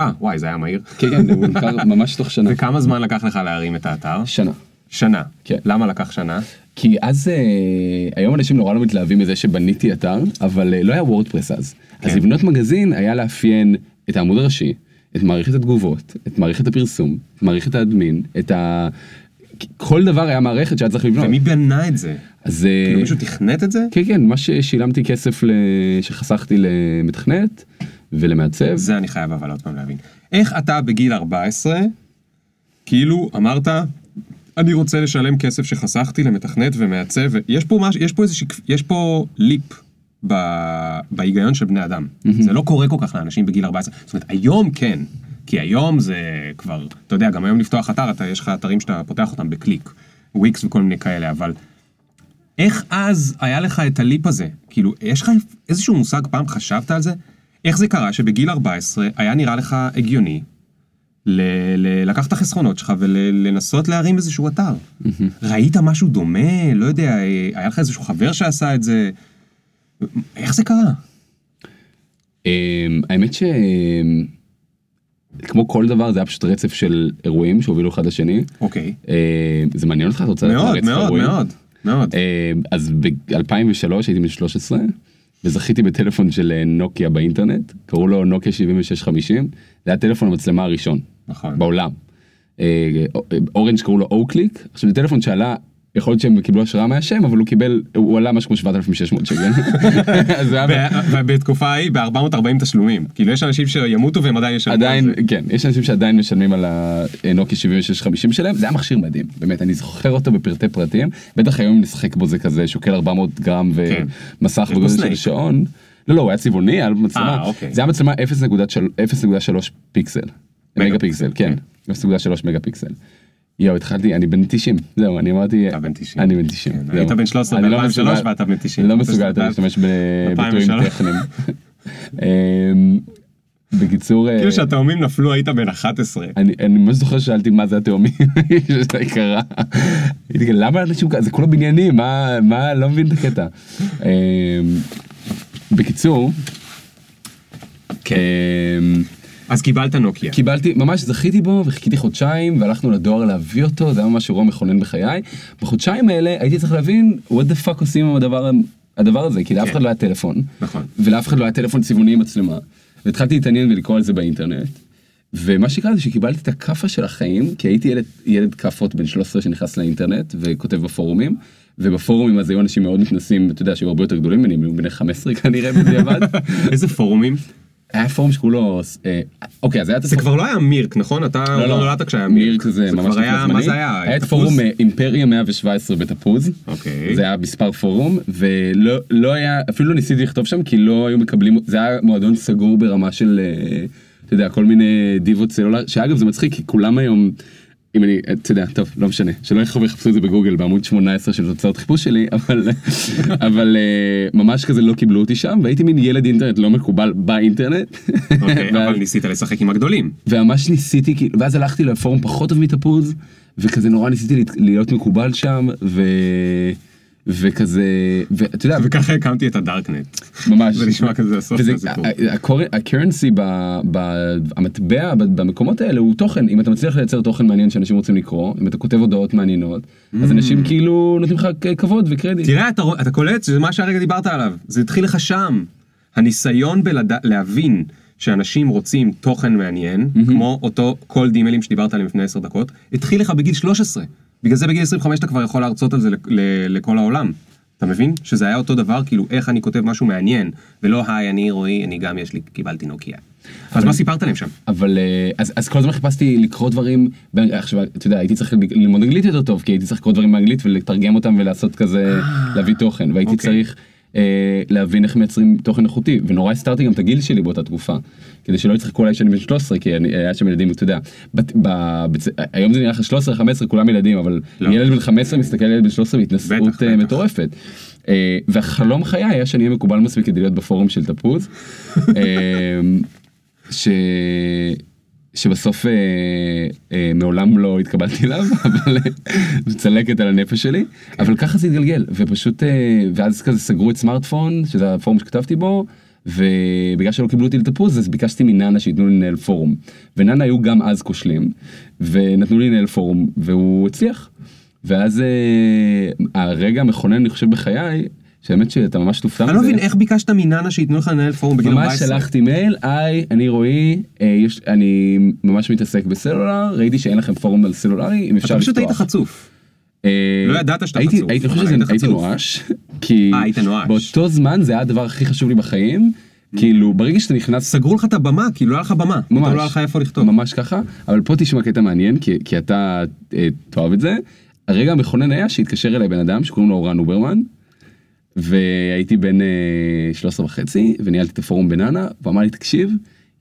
אה, וואי, זה היה מהיר. כן, כן, הוא נמכר ממש תוך שנה. וכמה זמן לקח לך להרים את האתר? שנה. שנה. כן. למה לקח שנה? כי אז, אה, היום אנשים נורא לא מתלהבים מזה שבניתי אתר, אבל אה, לא היה וורדפרס אז. אז כן. לבנות מגזין היה לאפיין את העמוד הראשי, את מערכת התגובות, את מערכת הפרסום, את מערכת האדמין, את ה... כל דבר היה מערכת שהיה צריך לבנות. ומי בנה את זה? אז... אה, כאילו מישהו תכנת את זה? כן, כן, מה ששילמתי כסף ל... שחסכתי למתכנת ולמעצב. זה אני חייב אבל עוד פעם להבין. איך אתה בגיל 14, כאילו אמרת, אני רוצה לשלם כסף שחסכתי למתכנת ומעצב, ויש פה מש... יש פה איזה שק... יש פה ליפ ב... בהיגיון של בני אדם. זה לא קורה כל כך לאנשים בגיל 14. זאת אומרת, היום כן. כי היום זה כבר, אתה יודע, גם היום לפתוח אתר, אתה, יש לך אתרים שאתה פותח אותם בקליק, וויקס וכל מיני כאלה, אבל איך אז היה לך את הליפ הזה? כאילו, יש לך איזשהו מושג, פעם חשבת על זה? איך זה קרה שבגיל 14 היה נראה לך הגיוני ל- ל- לקחת את החסכונות שלך ולנסות להרים איזשהו אתר? ראית משהו דומה? לא יודע, היה לך איזשהו חבר שעשה את זה? איך זה קרה? אמ, האמת ש... כמו כל דבר זה היה פשוט רצף של אירועים שהובילו אחד לשני. אוקיי. אמ, זה מעניין אותך? אתה רוצה לדעת על מאוד, רצף מאוד, האירועים? מאוד, מאוד. אמ, אז ב-2003 הייתי בן 13 וזכיתי בטלפון של אה, נוקיה באינטרנט, קראו לו נוקיה 7650, זה היה טלפון המצלמה הראשון נכון. בעולם. אה, אורנג' קראו לו אוקליק, עכשיו זה טלפון שעלה, יכול להיות שהם קיבלו השראה מהשם, אבל הוא קיבל, הוא עלה משהו כמו 7,600 שקל. ובתקופה ההיא ב-440 תשלומים. כאילו יש אנשים שימותו והם עדיין ישלמו על עדיין. כן, יש אנשים שעדיין משלמים על הנוקי 7650 שלהם, זה היה מכשיר מדהים, באמת, אני זוכר אותו בפרטי פרטים, בטח היום נשחק בו זה כזה, שוקל 400 גרם כן. ומסך בו בגודל של. שעון. לא, לא, הוא היה צבעוני, היה לו מצלמה, אה, אוקיי. זה היה מצלמה 0.3 פיקסל, מגה פיקסל, כן, 0.3 מגה פיקסל. יואו, התחלתי, אני בן 90, זהו, אני אמרתי, אתה בן 90. אני בן 90, כן. היית בן 13 אני לא ב-2003 מסוגל- ואתה בן 90. לא מסוגל להשתמש בביטויים 2003. טכניים. אמ, בקיצור, אה, כאילו שהתאומים נפלו היית בן 11. אני, אני ממש זוכר ששאלתי מה זה התאומים, שזה קרה. למה אנשים זה כולו בניינים, מה, מה, לא מבין את הקטע. אמ, בקיצור, אמ, אז קיבלת נוקיה. קיבלתי, ממש זכיתי בו וחיכיתי חודשיים והלכנו לדואר להביא אותו, זה היה ממש אירוע מכונן בחיי. בחודשיים האלה הייתי צריך להבין what the fuck עושים עם הדבר, הדבר הזה, כי לאף כן. אחד לא היה טלפון. נכון. ולאף אחד לא היה טלפון צבעוני עם מצלמה. והתחלתי להתעניין ולקרוא על זה באינטרנט. ומה שקרה זה שקיבלתי את הכאפה של החיים, כי הייתי ילד, ילד כאפות בן 13 שנכנס לאינטרנט וכותב בפורומים. ובפורומים אז היו אנשים מאוד מתנסים, אתה יודע, שהיו הרבה יותר גדולים ממני, הם היו בני 15 כנראה בדיעבד. איזה פורומים? היה פורום שקראו לו, אה, אוקיי, אז היה את זה כבר לא היה מירק, נכון? אתה לא, לא. נולדת כשהיה מירק מירק. זה ממש כבר היה, מה. זה היה? היה את? פורום אה, אימפריה 117 בתפוז. אוקיי. זה היה מספר פורום, ולא לא היה, אפילו לא ניסיתי לכתוב שם, כי לא היו מקבלים, זה היה מועדון סגור ברמה של, אה, אתה יודע, כל מיני דיבות סלולר, שאגב זה מצחיק, כי כולם היום, אם אני, אתה יודע, טוב, לא משנה, שלא ילכו ויחפשו את זה בגוגל בעמוד 18 של תוצאות חיפוש שלי, אבל, אבל אה, ממש כזה לא קיבלו אותי שם, והייתי מין ילד אינטרנט לא מקובל באינטרנט. אוקיי, ואז- אבל ניסית לשחק עם הגדולים. וממש ניסיתי ואז הלכתי לפורום פחות טוב מתפוז וכזה נורא ניסיתי להיות מקובל שם ו... וכזה ואתה יודע וככה הקמתי את הדארקנט. ממש זה נשמע כזה הסוף של הסיפור. הקרנסי המטבע במקומות האלה הוא תוכן אם אתה מצליח לייצר תוכן מעניין שאנשים רוצים לקרוא אם אתה כותב הודעות מעניינות אז אנשים כאילו נותנים לך כבוד וקרדיט. תראה, אתה, אתה קולט, זה מה שהרגע דיברת עליו. זה התחיל לך שם. הניסיון בלהבין שאנשים רוצים תוכן מעניין, כמו אותו קולד אימיילים שדיברת עליהם לפני 10 דקות, התחיל לך בגיל 13. בגלל זה בגיל 25 אתה כבר יכול להרצות על זה לכל העולם. אתה מבין? שזה היה אותו דבר, כאילו איך אני כותב משהו מעניין, ולא היי, אני רועי, אני גם יש לי, קיבלתי נוקיה. אז מה סיפרת להם שם? אבל אה, אז, אז כל הזמן חיפשתי לקרוא דברים, עכשיו אתה יודע הייתי צריך ללמוד אנגלית יותר טוב כי הייתי צריך לקרוא דברים באנגלית ולתרגם אותם ולעשות כזה להביא תוכן והייתי אוקיי. צריך אה, להבין איך מייצרים תוכן איכותי, ונורא הסתרתי גם את הגיל שלי באותה תקופה, כדי שלא יצחקו עליי שאני בן 13, כי אני, היה שם ילדים, אתה יודע, בת, ב, בצ... היום זה נראה לך 13-15, כולם ילדים, אבל לא. ילד בן 15 מסתכל על ילד בן 13 בהתנשאות אה. מטורפת. אה, והחלום חיי היה שאני אהיה מקובל מספיק כדי להיות בפורום של תפוז. אה, ש... שבסוף אה, אה, מעולם לא התקבלתי אליו, אבל זו צלקת על הנפש שלי, אבל ככה זה התגלגל, ופשוט, אה, ואז כזה סגרו את סמארטפון, שזה הפורום שכתבתי בו, ובגלל שלא קיבלו אותי לתפוז, אז ביקשתי מננה שייתנו לי לנהל פורום. וננה היו גם אז כושלים, ונתנו לי לנהל פורום, והוא הצליח. ואז אה, הרגע המכונן, אני חושב, בחיי, שהאמת שאתה ממש תופתע אני לא מבין איך ביקשת מננה שייתנו לך לנהל פורום בגיל 14. ממש שלחתי מייל, היי, אני רועי, אה, אני ממש מתעסק בסלולר, ראיתי שאין לכם פורום על סלולרי, אם אפשר אתה לפתוח. פשוט היית חצוף. אה, לא ידעת שאתה הייתי- חצוף, הייתי חושב היית שהייתי חצוף. נואש, כי אה. באותו זמן זה היה הדבר הכי חשוב לי בחיים, כאילו ברגע שאתה נכנס סגרו לך את הבמה, כאילו לא היה לך במה. ממש, לא היה לך איפה לכתוב. ממש ככה, אבל פה תשמע קטע מעניין, כי, כי אתה אה, תאהב את זה. הרגע המכונן היה שהתקשר אליי בן אדם שקוראים לו אורן אוברמן, והייתי בן אה, 13 וחצי, וניהלתי את הפורום בננה, והוא אמר לי, תקשיב,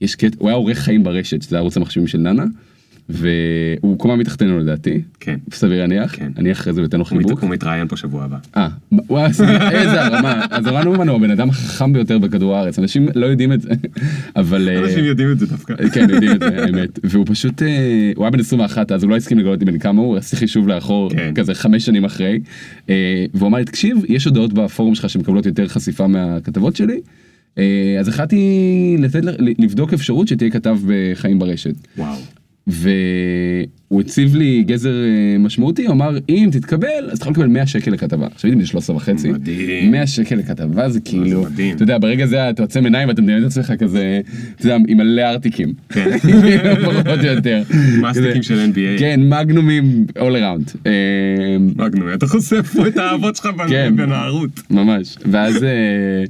יש קטע, הוא היה עורך חיים ברשת, שזה ערוץ המחשבים של ננה, והוא קומה מתחתנו לדעתי, כן. סביר להניח, כן. אני אחרי זה אתן לו חיבוק. הוא מתראיין פה שבוע הבא. אה, וואי, איזה הרמה, אז אורן אוברמן הוא הבן אדם החכם ביותר בכדור הארץ, אנשים לא יודעים את זה, אבל... אה, אנשים יודעים את זה דווקא. כן, יודעים את זה, האמת. והוא פשוט, אה, הוא היה בן 21, אז הוא לא הסכים לגלות בן כמה הוא, עשיתי חישוב לאחור, כן. כזה חמש שנים אחרי. אה, והוא אמר לי, תקשיב, יש הודעות בפורום שלך שמקבלות יותר חשיפה מהכתבות שלי. אה, אז החלטתי לבדוק אפשרות שתהיה כתב בחיים ברשת. וואו. והוא הציב לי גזר אה, משמעותי, הוא אמר, אם תתקבל, אז אתה יכול לקבל 100 שקל לכתבה. עכשיו הייתי בן 13 וחצי. מדהים. 100 שקל לכתבה זה כאילו. אתה יודע, ברגע זה אתה עוצם עיניים ואתה מדמיין את עצמך כזה, אתה יודע, עם מלא ארטיקים. כן. פחות או יותר. מסטיקים של NBA. כן, מגנומים all around. אה, מגנום, אתה חושף פה את האהבות שלך כן. בנערות. ממש. ואז, אה,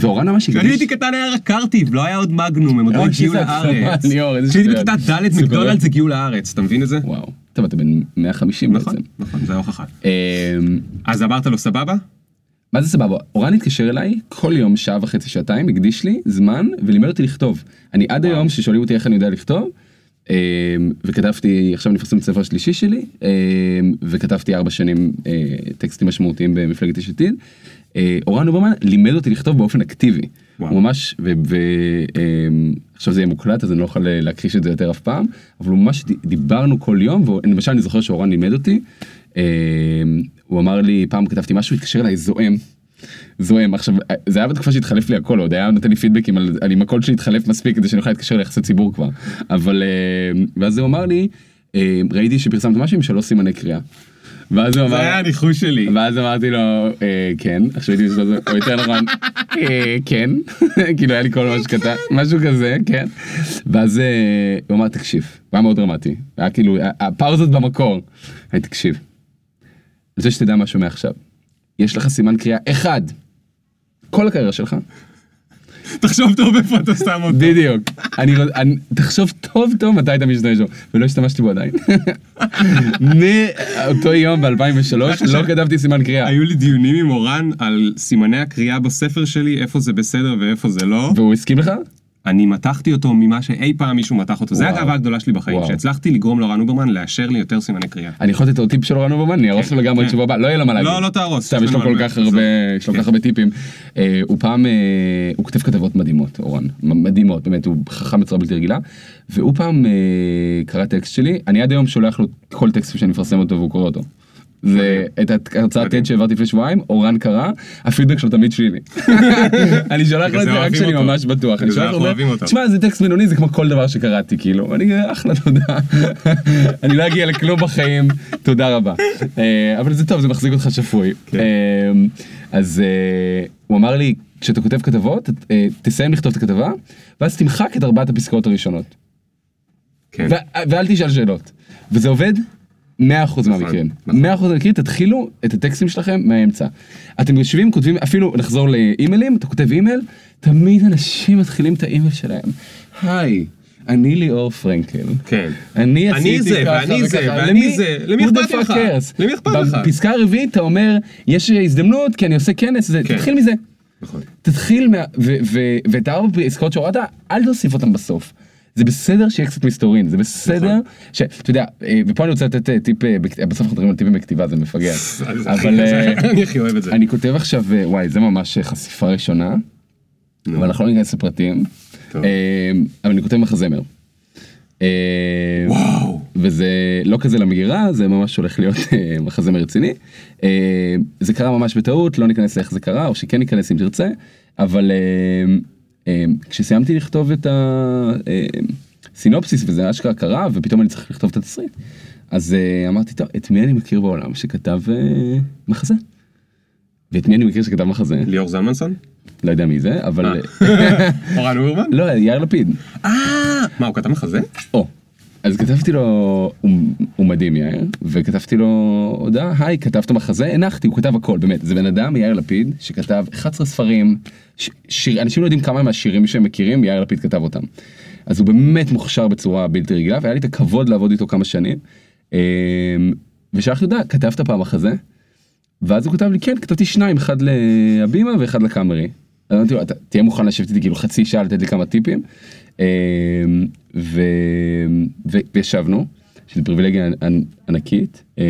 ואורן ממש כשאני הקדיש. הייתי קטן היה רק קרטיב, לא היה עוד מגנום, הם עוד לא הגיעו לארץ. כשהייתי. בכיתה ד'. מקדונלדס הגיעו לארץ, אתה מבין את זה? וואו. טוב, אתה בן 150 נכון, בעצם. נכון, זה ההוכחה. אה, אז אמרת לו סבבה? מה זה סבבה? אורן התקשר אליי כל יום שעה וחצי שעתיים הקדיש לי זמן ולימד אותי לכתוב. אני עד היום ששואלים אותי איך אני יודע לכתוב אה, וכתבתי עכשיו נפרסם את הספר השלישי שלי אה, וכתבתי ארבע שנים אה, טקסטים משמעותיים במפלגת יש עתיד. אה, אורן אוברמן לימד אותי לכתוב באופן אקטיבי. הוא ממש ועכשיו זה יהיה מוקלט אז אני לא יכול להכחיש את זה יותר אף פעם אבל ממש דיברנו כל יום ולמשל אני זוכר שאורן לימד אותי. אה, הוא אמר לי פעם כתבתי משהו התקשר אליי זועם. זועם עכשיו זה היה בתקופה שהתחלף לי הכל עוד היה נותן לי פידבקים על, על אם הקול שלי התחלף מספיק כדי שאני אוכל להתקשר ליחסי ציבור כבר אבל אה, ואז הוא אמר לי אה, ראיתי שפרסמת משהו עם שלוש סימני קריאה. ואז הוא אמר זה היה הניחוש שלי. ואז אמרתי לו אה, כן עכשיו הייתי הזה או יותר נכון כן כאילו היה לי כל מה שקטן משהו כזה כן ואז אה, הוא אמר תקשיב הוא היה מאוד דרמטי היה כאילו הפאוזות במקור. אני תקשיב. אני רוצה שתדע משהו מעכשיו. יש לך סימן קריאה אחד. כל הקריירה שלך. תחשוב טוב איפה אתה שם אותו. בדיוק. אני, רוצ- אני, תחשוב טוב טוב מתי אתה משתמש בו ולא השתמשתי בו עדיין. מאותו יום ב-2003 לא כתבתי סימן קריאה. היו לי דיונים עם אורן על סימני הקריאה בספר שלי, איפה זה בסדר ואיפה זה לא. והוא הסכים לך? אני מתחתי אותו ממה שאי פעם מישהו מתח אותו. זה. הגאווה הגדולה שלי בחיים, וואו. שהצלחתי לגרום לאורן אוברמן לאשר לי יותר סימני קריאה. אני יכול לתת לו טיפ של אורן אוברמן, אני אהרוס לו לגמרי כן. תשובה הבאה, לא יהיה לו מה להגיד. לא, לא תהרוס, סתם, יש לו כל כך הרבה, יש לו כל כך הרבה טיפים. אה, הוא פעם, אה, הוא כותב כתבות מדהימות, אורן, מדהימות, באמת, הוא חכם בצורה בלתי רגילה. והוא פעם אה, קרא טקסט שלי, אני עד היום שולח לו כל טקסט שאני מפרסם אותו והוא קורא אותו. זה מדהים. TED שהעברתי לפני שבועיים, אורן קרא, הפידבק שלו תמיד שלילי. אני שולח לו את זה רק כשאני. ממש בטוח. אני שולח לו. תשמע זה טקסט בינוני זה כמו כל דבר שקראתי כאילו, אני אחלה תודה. אני לא אגיע לכלום בחיים, תודה רבה. אה, אבל זה טוב זה מחזיק אותך שפוי. כן. אה, אז אה, הוא אמר לי כשאתה כותב כתבות תסיים לכתוב את הכתבה ואז תמחק את ארבעת הפסקאות הראשונות. כן. ואל תשאל שאלות. וזה עובד 100% מהמקרים. נכון. 100% מהמקרים תתחילו את הטקסטים שלכם מהאמצע. אתם יושבים כותבים אפילו נחזור לאימיילים אתה כותב אימייל תמיד אנשים מתחילים את האימייל שלהם. היי. אני ליאור פרנקל. כן. אני אני עשיתי זה, ככה ואני זה. ואני זה. למי who the אכפת לך? למי אכפת לך? בפסקה הרביעית אתה אומר יש הזדמנות כי אני עושה כנס זה כן. תתחיל מזה. נכון. תתחיל מה... ו- ו- ואת הארבע עסקאות שהורדת, אל תוסיף אותם בסוף. זה בסדר שיהיה קצת מסתורין, זה בסדר, נכון. שאתה יודע, אה, ופה אני רוצה לתת אה, טיפ, אה, בסוף אנחנו מדברים על טיפים בכתיבה, זה מפגר. זה אבל אני הכי אוהב את זה. אני כותב עכשיו, וואי, זה ממש חשיפה ראשונה. אבל אנחנו לא ניכנס לפרטים, אבל אני כותב מחזמר. וואו. וזה לא כזה למגירה, זה ממש הולך להיות מחזמר רציני. זה קרה ממש בטעות, לא ניכנס לאיך זה קרה, או שכן ניכנס אם תרצה, אבל כשסיימתי לכתוב את הסינופסיס וזה אשכרה קרה, ופתאום אני צריך לכתוב את התסריט, אז אה, אמרתי, טוב, את מי אני מכיר בעולם שכתב אה, מחזה? ואת מי אני מכיר שכתב מחזה? ליאור זלמנסון? לא יודע מי זה, אבל... אה. אורן אוברמן? לא, יאיר לפיד. אה, מה, הוא כתב מחזה? או, אז כתבתי לו, הוא, מדהים יאיר, וכתבתי לו הודעה, היי, כתבת מחזה? הנחתי, הוא כתב הכל, באמת, זה בן אדם, יאיר לפיד, שכתב 11 ספרים, שיר, אנשים לא יודעים כמה מהשירים שהם מכירים, יאיר לפיד כתב אותם. אז הוא באמת מוכשר בצורה בלתי רגילה, והיה לי את הכבוד לעבוד איתו כמה שנים. אמ, ושלחתי הודעה, כתבת פעם מחזה? ואז הוא כתב לי, כן, כתבתי שניים, אחד להבימה ואחד לקאמרי. אז אמרתי לו, "אתה תהיה מוכן לשבת איתי כאילו חצי שעה לתת לי כמה טיפים. אמ, ו... וישבנו, שזה פריבילגיה ענ- ענקית. אמ,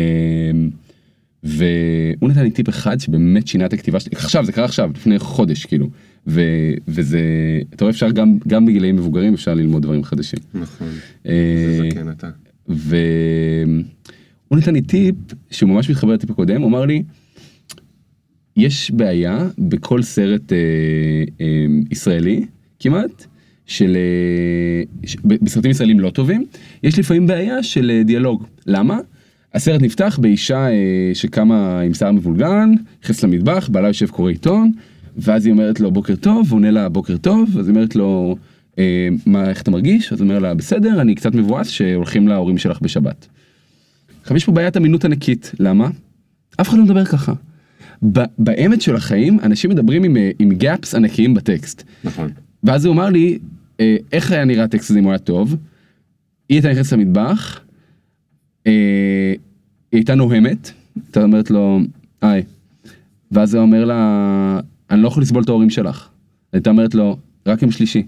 והוא נתן לי טיפ אחד שבאמת שינה את הכתיבה שלי, עכשיו, זה קרה עכשיו, לפני חודש כאילו. ו... וזה, אתה רואה, אפשר גם, גם בגילאים מבוגרים אפשר ללמוד דברים חדשים. נכון. אה, זה זקן אתה. והוא נתן לי טיפ שהוא ממש מתחבר לטיפ הקודם, הוא אמר לי, יש בעיה בכל סרט אה, אה, ישראלי כמעט, של, אה, ש, בסרטים ישראלים לא טובים, יש לפעמים בעיה של אה, דיאלוג. למה? הסרט נפתח באישה אה, שקמה עם שיער מבולגן, נכנסת למטבח, בעלה יושב קורא עיתון, ואז היא אומרת לו בוקר טוב, הוא עונה לה בוקר טוב, אז היא אומרת לו, מה, איך אתה מרגיש? אז הוא אומר לה, בסדר, אני קצת מבואס שהולכים להורים שלך בשבת. עכשיו יש פה בעיית אמינות ענקית, למה? אף אחד לא מדבר ככה. באמת של החיים, אנשים מדברים עם, עם גאפס ענקיים בטקסט. נכון. ואז הוא אמר לי, איך היה נראה הזה אם הוא היה טוב? היא הייתה נכנסת למטבח, אה, היא הייתה נוהמת, אתה אומרת לו, היי. ואז הוא אומר לה, אני לא יכול לסבול את ההורים שלך. הייתה אומרת לו, רק יום שלישי.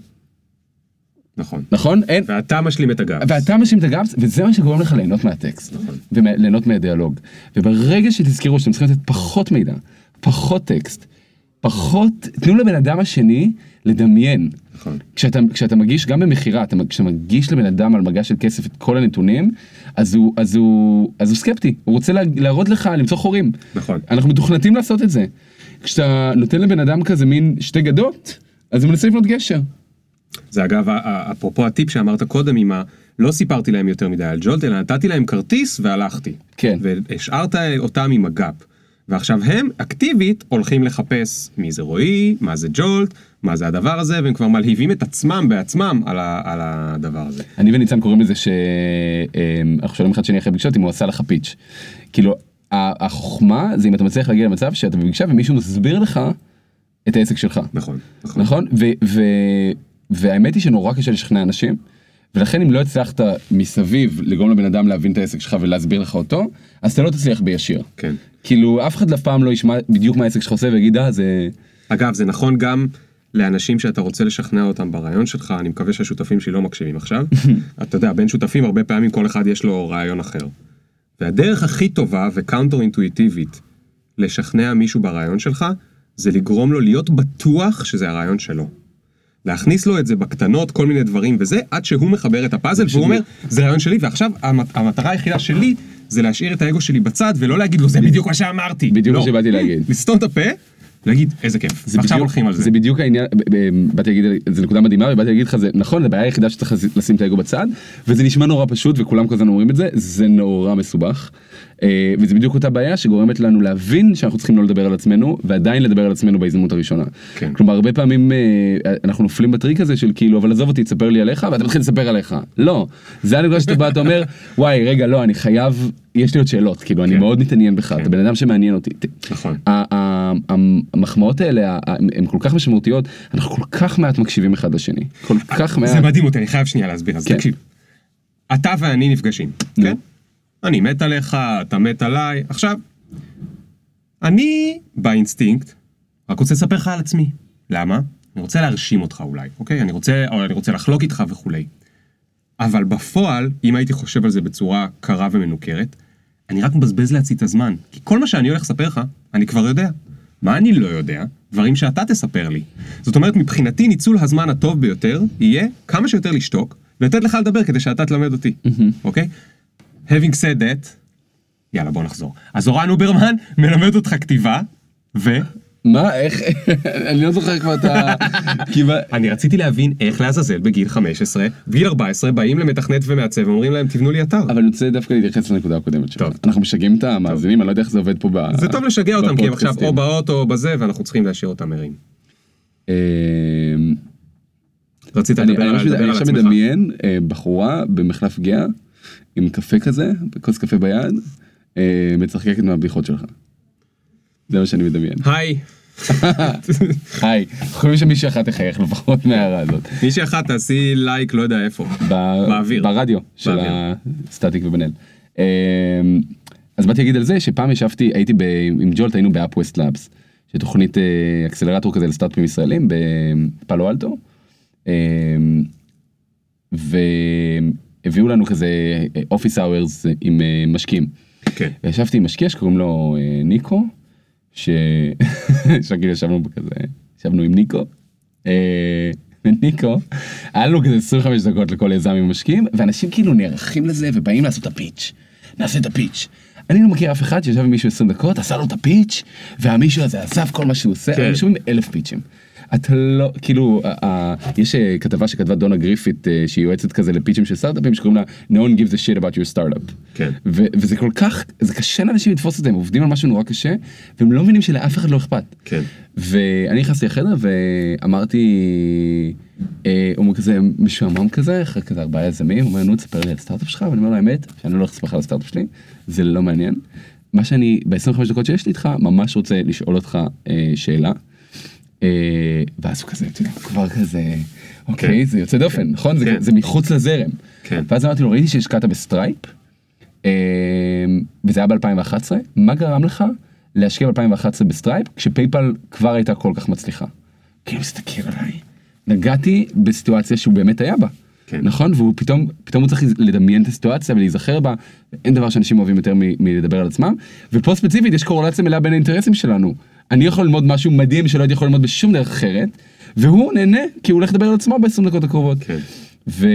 נכון. נכון? אין, ואתה משלים את הגב. ואתה משלים את הגאפס, וזה מה שגורם לך ליהנות מהטקסט. נכון. וליהנות מהדיאלוג. וברגע שתזכרו שאתם צריכים לתת פחות מידע, פחות טקסט, פחות, תנו לבן אדם השני לדמיין. נכון. כשאתה, כשאתה מגיש, גם במכירה, אתה- כשאתה מגיש לבן אדם על מגע של כסף את כל הנתונים, אז הוא, אז הוא, אז הוא סקפטי, הוא רוצה לה, להראות לך, למצוא חורים. נכון. אנחנו מתוכנתים לעשות את זה. כשאתה נותן לבן אדם כזה מין שתי גדות, אז הוא מנסה לבנות גשר. זה אגב, אפרופו הטיפ שאמרת קודם עם ה... לא סיפרתי להם יותר מדי על ג'ולט, אלא נתתי להם כרטיס והלכתי. כן. והשארת אותם עם הגאפ. ועכשיו הם אקטיבית הולכים לחפש מי זה רועי, מה זה ג'ולט, מה זה הדבר הזה, והם כבר מלהיבים את עצמם בעצמם על, ה, על הדבר הזה. אני וניצן קוראים לזה שאנחנו שואלים אחד שני אחרי פגישות אם הוא עשה לך פיץ'. כאילו החוכמה זה אם אתה מצליח להגיע למצב שאתה בפגישה ומישהו מסביר לך את העסק שלך. נכון, נכון. נכון? ו- ו- והאמת היא שנורא קשה לשכנע אנשים. ולכן אם לא הצלחת מסביב לגרום לבן אדם להבין את העסק שלך ולהסביר לך אותו, אז אתה לא תצליח בישיר. כן. כאילו אף אחד אף פעם לא ישמע בדיוק מה העסק שלך עושה ויגיד אה זה... אגב, זה נכון גם לאנשים שאתה רוצה לשכנע אותם ברעיון שלך, אני מקווה שהשותפים שלי לא מקשיבים עכשיו. אתה יודע, בין שותפים הרבה פעמים כל אחד יש לו רעיון אחר. והדרך הכי טובה ו counter אינטואיטיבית לשכנע מישהו ברעיון שלך, זה לגרום לו להיות בטוח שזה הרעיון שלו. להכניס לו את זה בקטנות, כל מיני דברים וזה, עד שהוא מחבר את הפאזל והוא אומר, זה רעיון שלי, ועכשיו המת- המטרה היחידה שלי זה להשאיר את האגו שלי בצד ולא להגיד לו, זה בדיוק מה שאמרתי. בדיוק מה לא. שבאתי להגיד. לסתום את הפה, להגיד איזה כיף, זה ועכשיו בדיוק- הולכים על זה. זה בדיוק העניין, באתי להגיד, זו נקודה מדהימה, ובאתי להגיד לך, זה נכון, זה הבעיה היחידה שצריך לשים- לשים את האגו בצד, וזה נשמע נורא פשוט, וכולם כל הזמן אומרים את זה, זה נורא מסובך. אה, וזה בדיוק אותה בעיה שגורמת לנו להבין שאנחנו צריכים לא לדבר על עצמנו, ועדיין לדבר על עצמנו בהזדמנות הראשונה. כן. כלומר, הרבה פעמים אה, אנחנו נופלים בטריק הזה של כאילו, אבל עזוב אותי, תספר לי עליך, ואתה מתחיל לספר עליך. לא, זה הנקודה שאתה בא, אתה אומר, וואי, רגע, לא, אני חייב, יש לי עוד שאלות, כאילו, אני כן. מאוד מתעניין בך, כן. אתה בן אדם שמעניין אותי. נכון. המחמאות האלה הן כל כך משמעותיות, אנחנו כל כך מעט מקשיבים אחד לשני. כל כך מעט. זה מדהים אותי, אני חייב שנייה להסביר, אז כן. תקשיב. אתה ואני נפגשים. כן? אני מת עליך, אתה מת עליי. עכשיו, אני באינסטינקט רק רוצה לספר לך על עצמי. למה? אני רוצה להרשים אותך אולי, אוקיי? אני רוצה, או אני רוצה לחלוק איתך וכולי. אבל בפועל, אם הייתי חושב על זה בצורה קרה ומנוכרת, אני רק מבזבז לעצמי את הזמן. כי כל מה שאני הולך לספר לך, אני כבר יודע. מה אני לא יודע? דברים שאתה תספר לי. זאת אומרת, מבחינתי ניצול הזמן הטוב ביותר יהיה כמה שיותר לשתוק, ולתת לך לדבר כדי שאתה תלמד אותי, אוקיי? Having said that, יאללה בוא נחזור. אז אורן אוברמן מלמד אותך כתיבה, ו... מה, איך, אני לא זוכר כבר את ה... אני רציתי להבין איך לעזאזל בגיל 15, בגיל 14, באים למתכנת ומעצב ואומרים להם תבנו לי אתר. אבל אני רוצה דווקא להתייחס לנקודה הקודמת שלך. טוב. אנחנו משגעים את המאזינים, אני לא יודע איך זה עובד פה ב... זה טוב לשגע אותם כי הם עכשיו או. באוטו או בזה ואנחנו צריכים להשאיר אותם ערים. אה, רצית לדבר על לדבר אני עכשיו עצמך. מדמיין אה, בחורה במחלף גאה, עם קפה כזה, בכוס קפה ביד, אה, מצחקקת מהבדיחות שלך. זה מה שאני מדמיין. היי, היי, חושבים שמישהי אחת תחייך לפחות מההערה הזאת. מישהי אחת תעשי לייק לא יודע איפה. באוויר. ברדיו של. הסטטיק ובן אל. אמ, אז באתי להגיד על זה שפעם ישבתי, הייתי עם Jolt, היינו ב UpWest Labs, שתוכנית אה, אקסלרטור כזה לסטארט-אפים ישראלים בפאלו אלטו. והביאו לנו כזה office hours עם אה, משקיעים. כן. וישבתי עם משקיע שקוראים לו אה, ניקו, ש... שכאילו ישבנו בכזה, ישבנו עם ניקו. אה, ניקו, היה לנו כזה 25 דקות לכל יזם עם משקיעים, ואנשים כאילו נערכים לזה ובאים לעשות את ה pitch. נעשה את ה pitch. אני לא מכיר אף אחד שישב עם מישהו 20 דקות, עשה לו את ה pitch, והמישהו הזה עזב כל מה שהוא עושה, כן. שומעים אלף פיצ'ים. אתה לא, כאילו, יש אה, כתבה שכתבה דונה גריפיט, אה, שהיא יועצת כזה לפיצ'ים של סטארט-אפים, שקוראים לה No one gives a shit about your startup. כן. וזה כל כך, זה קשה לאנשים לתפוס את זה, הם עובדים על משהו נורא קשה, והם לא מבינים שלאף אחד לא אכפת. כן. ואני נכנסתי לחדר ואמרתי, אה, הוא כזה משועמם כזה, אחרי כזה ארבעה יזמים, הוא אומר, נו, תספר לי על הסטארט-אפ שלך, ואני אומר לו, האמת, שאני לא הולך לספר לך על הסטארט-אפ שלי, זה לא מעניין. מה שאני, ב-25 דקות שיש לי איתך, ממש רוצה לשאול אותך אה, שאלה. אה, ואז הוא כזה, כבר כזה, אוקיי, כן. זה יוצא דופן, נכון? זה- כן. זה מחוץ לזרם. כן. ואז אמרתי לו, ראיתי שהשקעת ב Stripe, אה, וזה היה ב-2011, מה גרם לך להשקיע ב-2011 ב Stripe, כש PayPal כבר הייתה כל כך מצליחה? כאילו, מסתכל עליי. נגעתי בסיטואציה שהוא באמת היה בה. כן. נכון? והוא פתאום, פתאום הוא צריך לדמיין את הסיטואציה ולהיזכר בה. אין דבר שאנשים אוהבים יותר מ- מלדבר על עצמם. ופה ספציפית יש קורלציה מלאה בין האינטרסים שלנו. אני יכול ללמוד משהו מדהים שלא הייתי יכול ללמוד בשום דרך אחרת, והוא נהנה כי הוא הולך לדבר על עצמו ב-20 דקות הקרובות. כן. ו...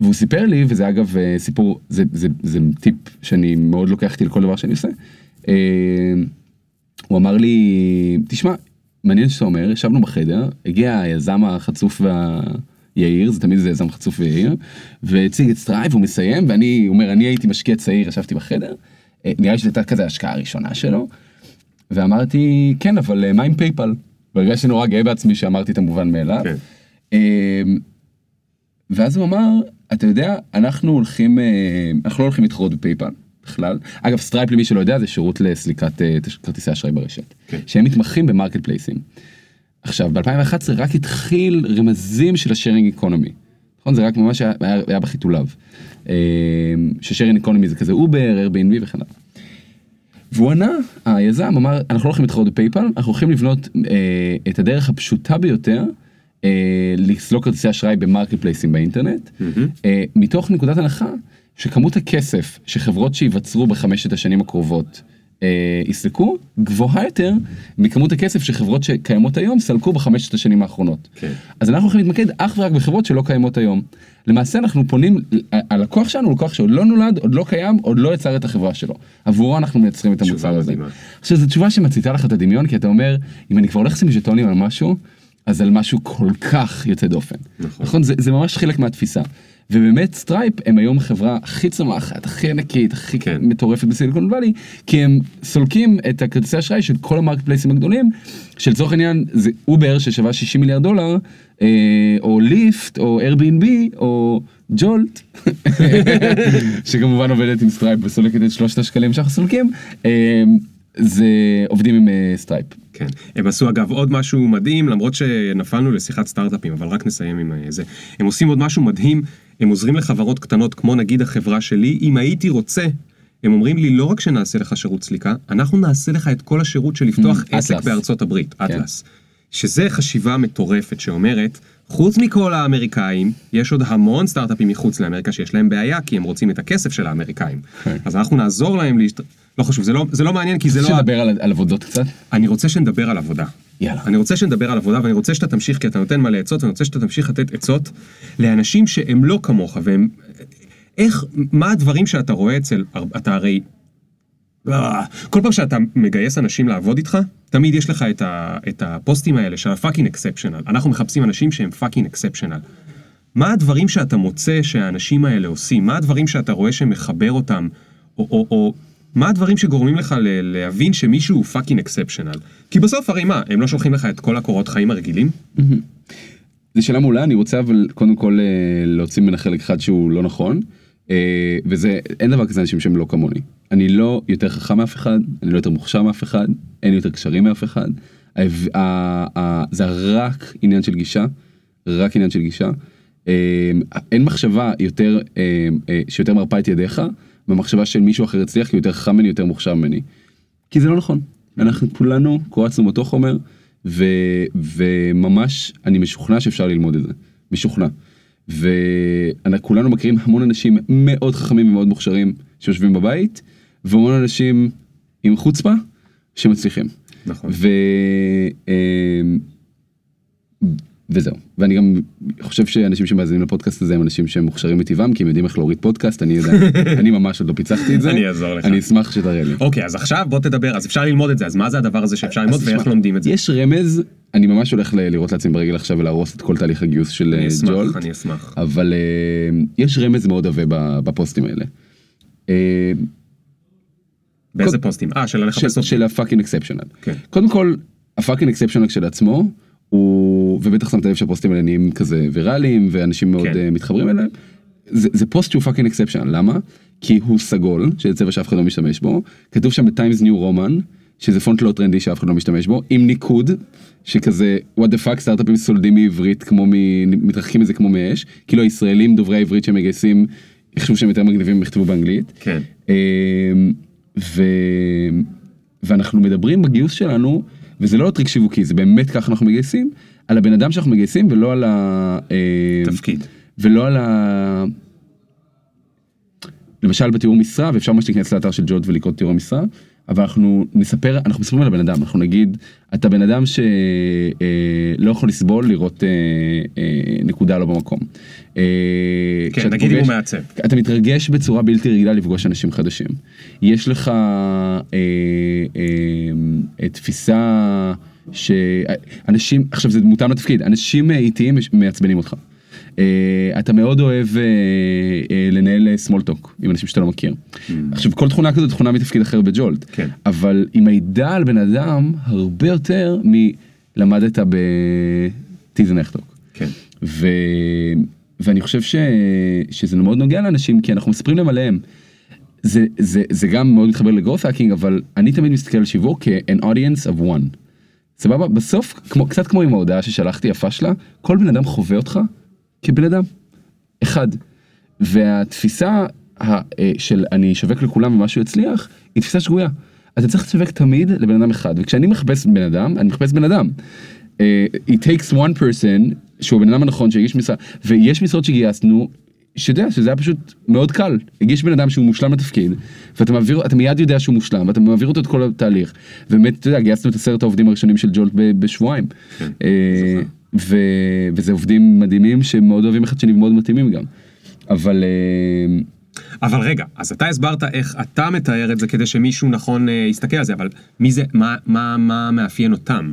והוא סיפר לי, וזה אגב אה, סיפור, זה, זה, זה טיפ שאני מאוד לוקח איתי לכל דבר שאני עושה. אה, הוא אמר לי, תשמע, מעניין שאתה אומר, ישבנו בחדר, הגיע היזם החצוף והיהיר, זה תמיד זה יזם חצוף ויהיר, והציג את Stripe, הוא מסיים, ואני אומר, אני הייתי משקיע צעיר, ישבתי בחדר, אה, נראה לי שזו הייתה כזה ההשקעה הראשונה שלו, ואמרתי, כן, אבל אה, מה עם PayPal? והרגשתי נורא גאה בעצמי שאמרתי את המובן מאליו. כן. אמ, ואז הוא אמר, אתה יודע, אנחנו הולכים, אה, אנחנו לא הולכים להתחרות ב PayPal בכלל. אגב, Stripe למי שלא יודע זה שירות לסליקת כרטיסי אשראי ברשת. כן. שהם מתמחים במרקט פלייסים. עכשיו, ב-2011 רק התחיל רמזים של ה sharing economy. נכון? זה רק ממש היה, היה, היה בחיתוליו. אמ, ש sharing economy זה כזה Uber, Airbnb וכן הלאה. והוא ענה, היזם אמר, אנחנו לא הולכים להתחרות ב PayPal, אנחנו הולכים לבנות אה, את הדרך הפשוטה ביותר אה, לסלוק כרטיסי אשראי במרקט פלייסים באינטרנט, אה, מתוך נקודת הנחה שכמות הכסף שחברות שייווצרו בחמשת השנים הקרובות יסלקו, גבוהה יותר מכמות הכסף שחברות שקיימות היום סלקו בחמשת השנים האחרונות. כן. אז אנחנו הולכים להתמקד אך ורק בחברות שלא קיימות היום. למעשה אנחנו פונים, הלקוח שלנו הוא לקוח שעוד לא נולד, עוד לא קיים, עוד לא יצר את החברה שלו. עבורו אנחנו מייצרים את המוצר הזה. עכשיו זו תשובה שמציתה לך את הדמיון, כי אתה אומר, אם אני כבר הולך לשים ז'טונים על משהו, אז על משהו כל כך יוצא דופן. נכון. נכון? זה, זה ממש חלק מהתפיסה. ובאמת Stripe הם היום החברה הכי צומחת, הכי ענקית, הכי כן. מטורפת ב Silicon Valley, כי הם סולקים את הכרטיסי אשראי של כל המרקט פלייסים הגדולים, שלצורך העניין זה Uber ששווה 60 מיליארד דולר, אה, או Lyft, או Airbnb, או Jolt, שכמובן עובדת עם Stripe וסולקת את שלושת השקלים שאנחנו סולקים, אה, זה עובדים עם אה, Stripe. כן. הם עשו אגב עוד משהו מדהים, למרות שנפלנו לשיחת סטארט-אפים, אבל רק נסיים עם אה, זה. הם עושים עוד משהו מדהים, הם עוזרים לחברות קטנות, כמו נגיד החברה שלי, אם הייתי רוצה הם אומרים לי לא רק שנעשה לך שירות סליקה, אנחנו נעשה לך את כל השירות של לפתוח Mm, עסק. בארצות הברית, כן. אטלס. שזה חשיבה מטורפת שאומרת, חוץ מכל האמריקאים, יש עוד המון סטארט-אפים מחוץ לאמריקה שיש להם בעיה, כי הם רוצים את הכסף של האמריקאים. כן. אז אנחנו נעזור להם להשת... לא חשוב, זה לא, זה לא מעניין כי זה לא... שנדבר על, על עבודות קצת? אני רוצה שנדבר על עבודה. יאללה. אני רוצה שנדבר על עבודה ואני רוצה שאתה תמשיך כי אתה נותן מלא עצות ואני רוצה שאתה תמשיך לתת עצות לאנשים שהם לא כמוך והם... איך, מה הדברים שאתה רואה אצל... אתה הרי... כל פעם שאתה מגייס אנשים לעבוד איתך, תמיד יש לך את, ה, את הפוסטים האלה של ה fucking exceptional. אנחנו מחפשים אנשים שהם fucking exceptional. מה הדברים שאתה מוצא שהאנשים האלה עושים? מה הדברים שאתה רואה שמחבר אותם? או, או, או מה הדברים שגורמים לך ל- להבין שמישהו הוא fucking exceptional? כי בסוף הרי מה, הם לא שולחים לך את כל הקורות חיים הרגילים? זו שאלה מעולה, אני רוצה אבל קודם כל אה, להוציא ממנה חלק אחד שהוא לא נכון, אה, וזה, אין דבר כזה אנשים שהם לא כמוני. אני לא יותר חכם מאף אחד, אני לא יותר מוכשר מאף אחד, אין לי יותר קשרים מאף אחד. זה רק עניין של גישה, רק עניין של גישה. אה, אין מחשבה יותר, אה, אה, שיותר מרפה את ידיך, במחשבה של מישהו אחר הצליח כי הוא יותר חכם ממני, יותר מוכשר ממני. כי זה לא נכון. אנחנו כולנו קורצנו מאותו חומר, ו, וממש אני משוכנע שאפשר ללמוד את זה. משוכנע. וכולנו מכירים המון אנשים מאוד חכמים ומאוד מוכשרים שיושבים בבית, והמון אנשים עם חוצפה שמצליחים. נכון. ו... אמ, וזהו. ואני גם חושב שאנשים שמאזינים לפודקאסט הזה הם אנשים שהם מוכשרים מטבעם, כי הם יודעים איך להוריד פודקאסט, אני יודע, אני ממש עוד לא פיצחתי את זה. אני אעזור לך. אני אשמח שתראה לי. אוקיי, אז עכשיו בוא תדבר, אז אפשר ללמוד את זה, אז מה זה הדבר הזה שאפשר ללמוד ואיך לומדים את זה? יש רמז, אני ממש הולך לירות לעצמי ברגל עכשיו ולהרוס את כל תהליך הגיוס של אה, Jolt, אני אשמח. אבל אה, יש רמז מאוד עבה בפוסטים האלה. באיזה קוד- פוסטים? אה, של לחפש אותי. של ה fucking exceptional. כן. קודם כל, ה fucking exceptional כשלעצמו, הוא, ובטח שמת לב שהפוסטים האלה נהיים כזה ויראליים, ואנשים מאוד כן. כן. מתחברים אליהם, זה, זה פוסט שהוא fucking exceptional, למה? כי הוא סגול, שזה צבע שאף אחד לא משתמש בו, כתוב שם ב-Times New Roman, שזה פונט לא טרנדי שאף אחד לא משתמש בו, עם ניקוד, שכזה, what the fuck, סטארט-אפים סולדים מעברית כמו מ... מתרחקים מזה כמו מאש, כאילו הישראלים דוברי העברית שהם מגייסים, יחשבו שהם יותר מגניבים הם יכתבו באנגלית. כן. ו... ואנחנו מדברים בגיוס שלנו, וזה לא טריק שיווקי, זה באמת ככה אנחנו מגייסים, על הבן אדם שאנחנו מגייסים ולא על ה... אמ, תפקיד. ולא על ה... למשל בתיאור משרה, ואפשר ממש להיכנס לאתר של ג'ולט ולקרוא תיאור המשרה, אבל אנחנו נספר, אנחנו מספרים על הבן אדם, אנחנו נגיד, אתה בן אדם שלא יכול לסבול לראות אה, אה, נקודה לא במקום. אה, כן, נגיד אם הוא פוגש- מעצב. אתה מתרגש בצורה בלתי רגילה לפגוש אנשים חדשים. יש לך אה, אה, תפיסה שאנשים, עכשיו זה מותאם לתפקיד, אנשים איטיים מעצבנים אותך. אה, אתה מאוד אוהב אה, אה, לנהל small talk עם אנשים שאתה לא מכיר. עכשיו כל תכונה כזאת תכונה מתפקיד אחר בג'ולט, כן. אבל היא מעידה על בן אדם הרבה יותר מלמדת בטיזנחטוק. כן. ו... ואני חושב ש... שזה מאוד נוגע לאנשים כי אנחנו מספרים להם עליהם. זה, זה, זה גם מאוד מתחבר לגרוס האקינג אבל אני תמיד מסתכל על שיווק כ-an audience of one. סבבה? בסוף, כמו, קצת כמו עם ההודעה ששלחתי יפה שלה, כל בן אדם חווה אותך כבן אדם. אחד. והתפיסה אה, של אני אשווק לכולם ומשהו יצליח, היא תפיסה שגויה. אתה צריך לשווק תמיד לבן אדם אחד, וכשאני מחפש בן אדם, אני מחפש בן אדם. אה, it takes one person, שהוא הבן אדם הנכון שהגיש משרה, ויש משרות שגייסנו, שאתה יודע שזה היה פשוט מאוד קל. הגיש בן אדם שהוא מושלם לתפקיד, ואתה מעביר, אתה מיד יודע שהוא מושלם, ואתה מעביר אותו את כל התהליך. ובאמת, אתה יודע, גייסנו את עשרת העובדים הראשונים של ג'ולט בשבועיים. אה, ו, וזה עובדים מדהימים שמאוד אוהבים אחד שני ומאוד מתאימים גם. אבל אה, אבל רגע, אז אתה הסברת איך אתה מתאר את זה כדי שמישהו נכון אה, יסתכל על זה, אבל מי זה, מה, מה, מה מאפיין אותם?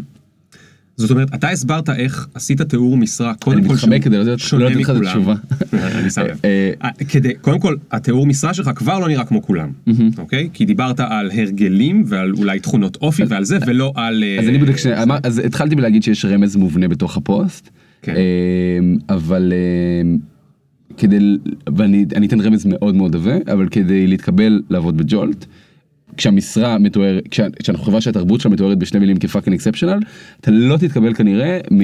זאת אומרת, אתה הסברת איך עשית תיאור משרה, קודם כל שהוא לא שונה לא מכולם. התשובה. אני. אה, אה, כדי, קודם כל, התיאור משרה שלך כבר לא נראה כמו כולם, אוקיי? כי דיברת על הרגלים ועל אולי תכונות אופי ועל זה, ולא על... אה, אז אני בודק שנייה, אמר- אז התחלתי בלהגיד שיש רמז מובנה בתוך הפוסט, כן. אבל כדי, ואני אני אתן רמז מאוד מאוד עבה, אבל כדי להתקבל לעבוד בג'ולט, כשהמשרה מתוארת, כשה- כשאנחנו חברה שהתרבות שלה מתוארת בשני מילים כ fucking exceptional, אתה לא תתקבל כנראה מ...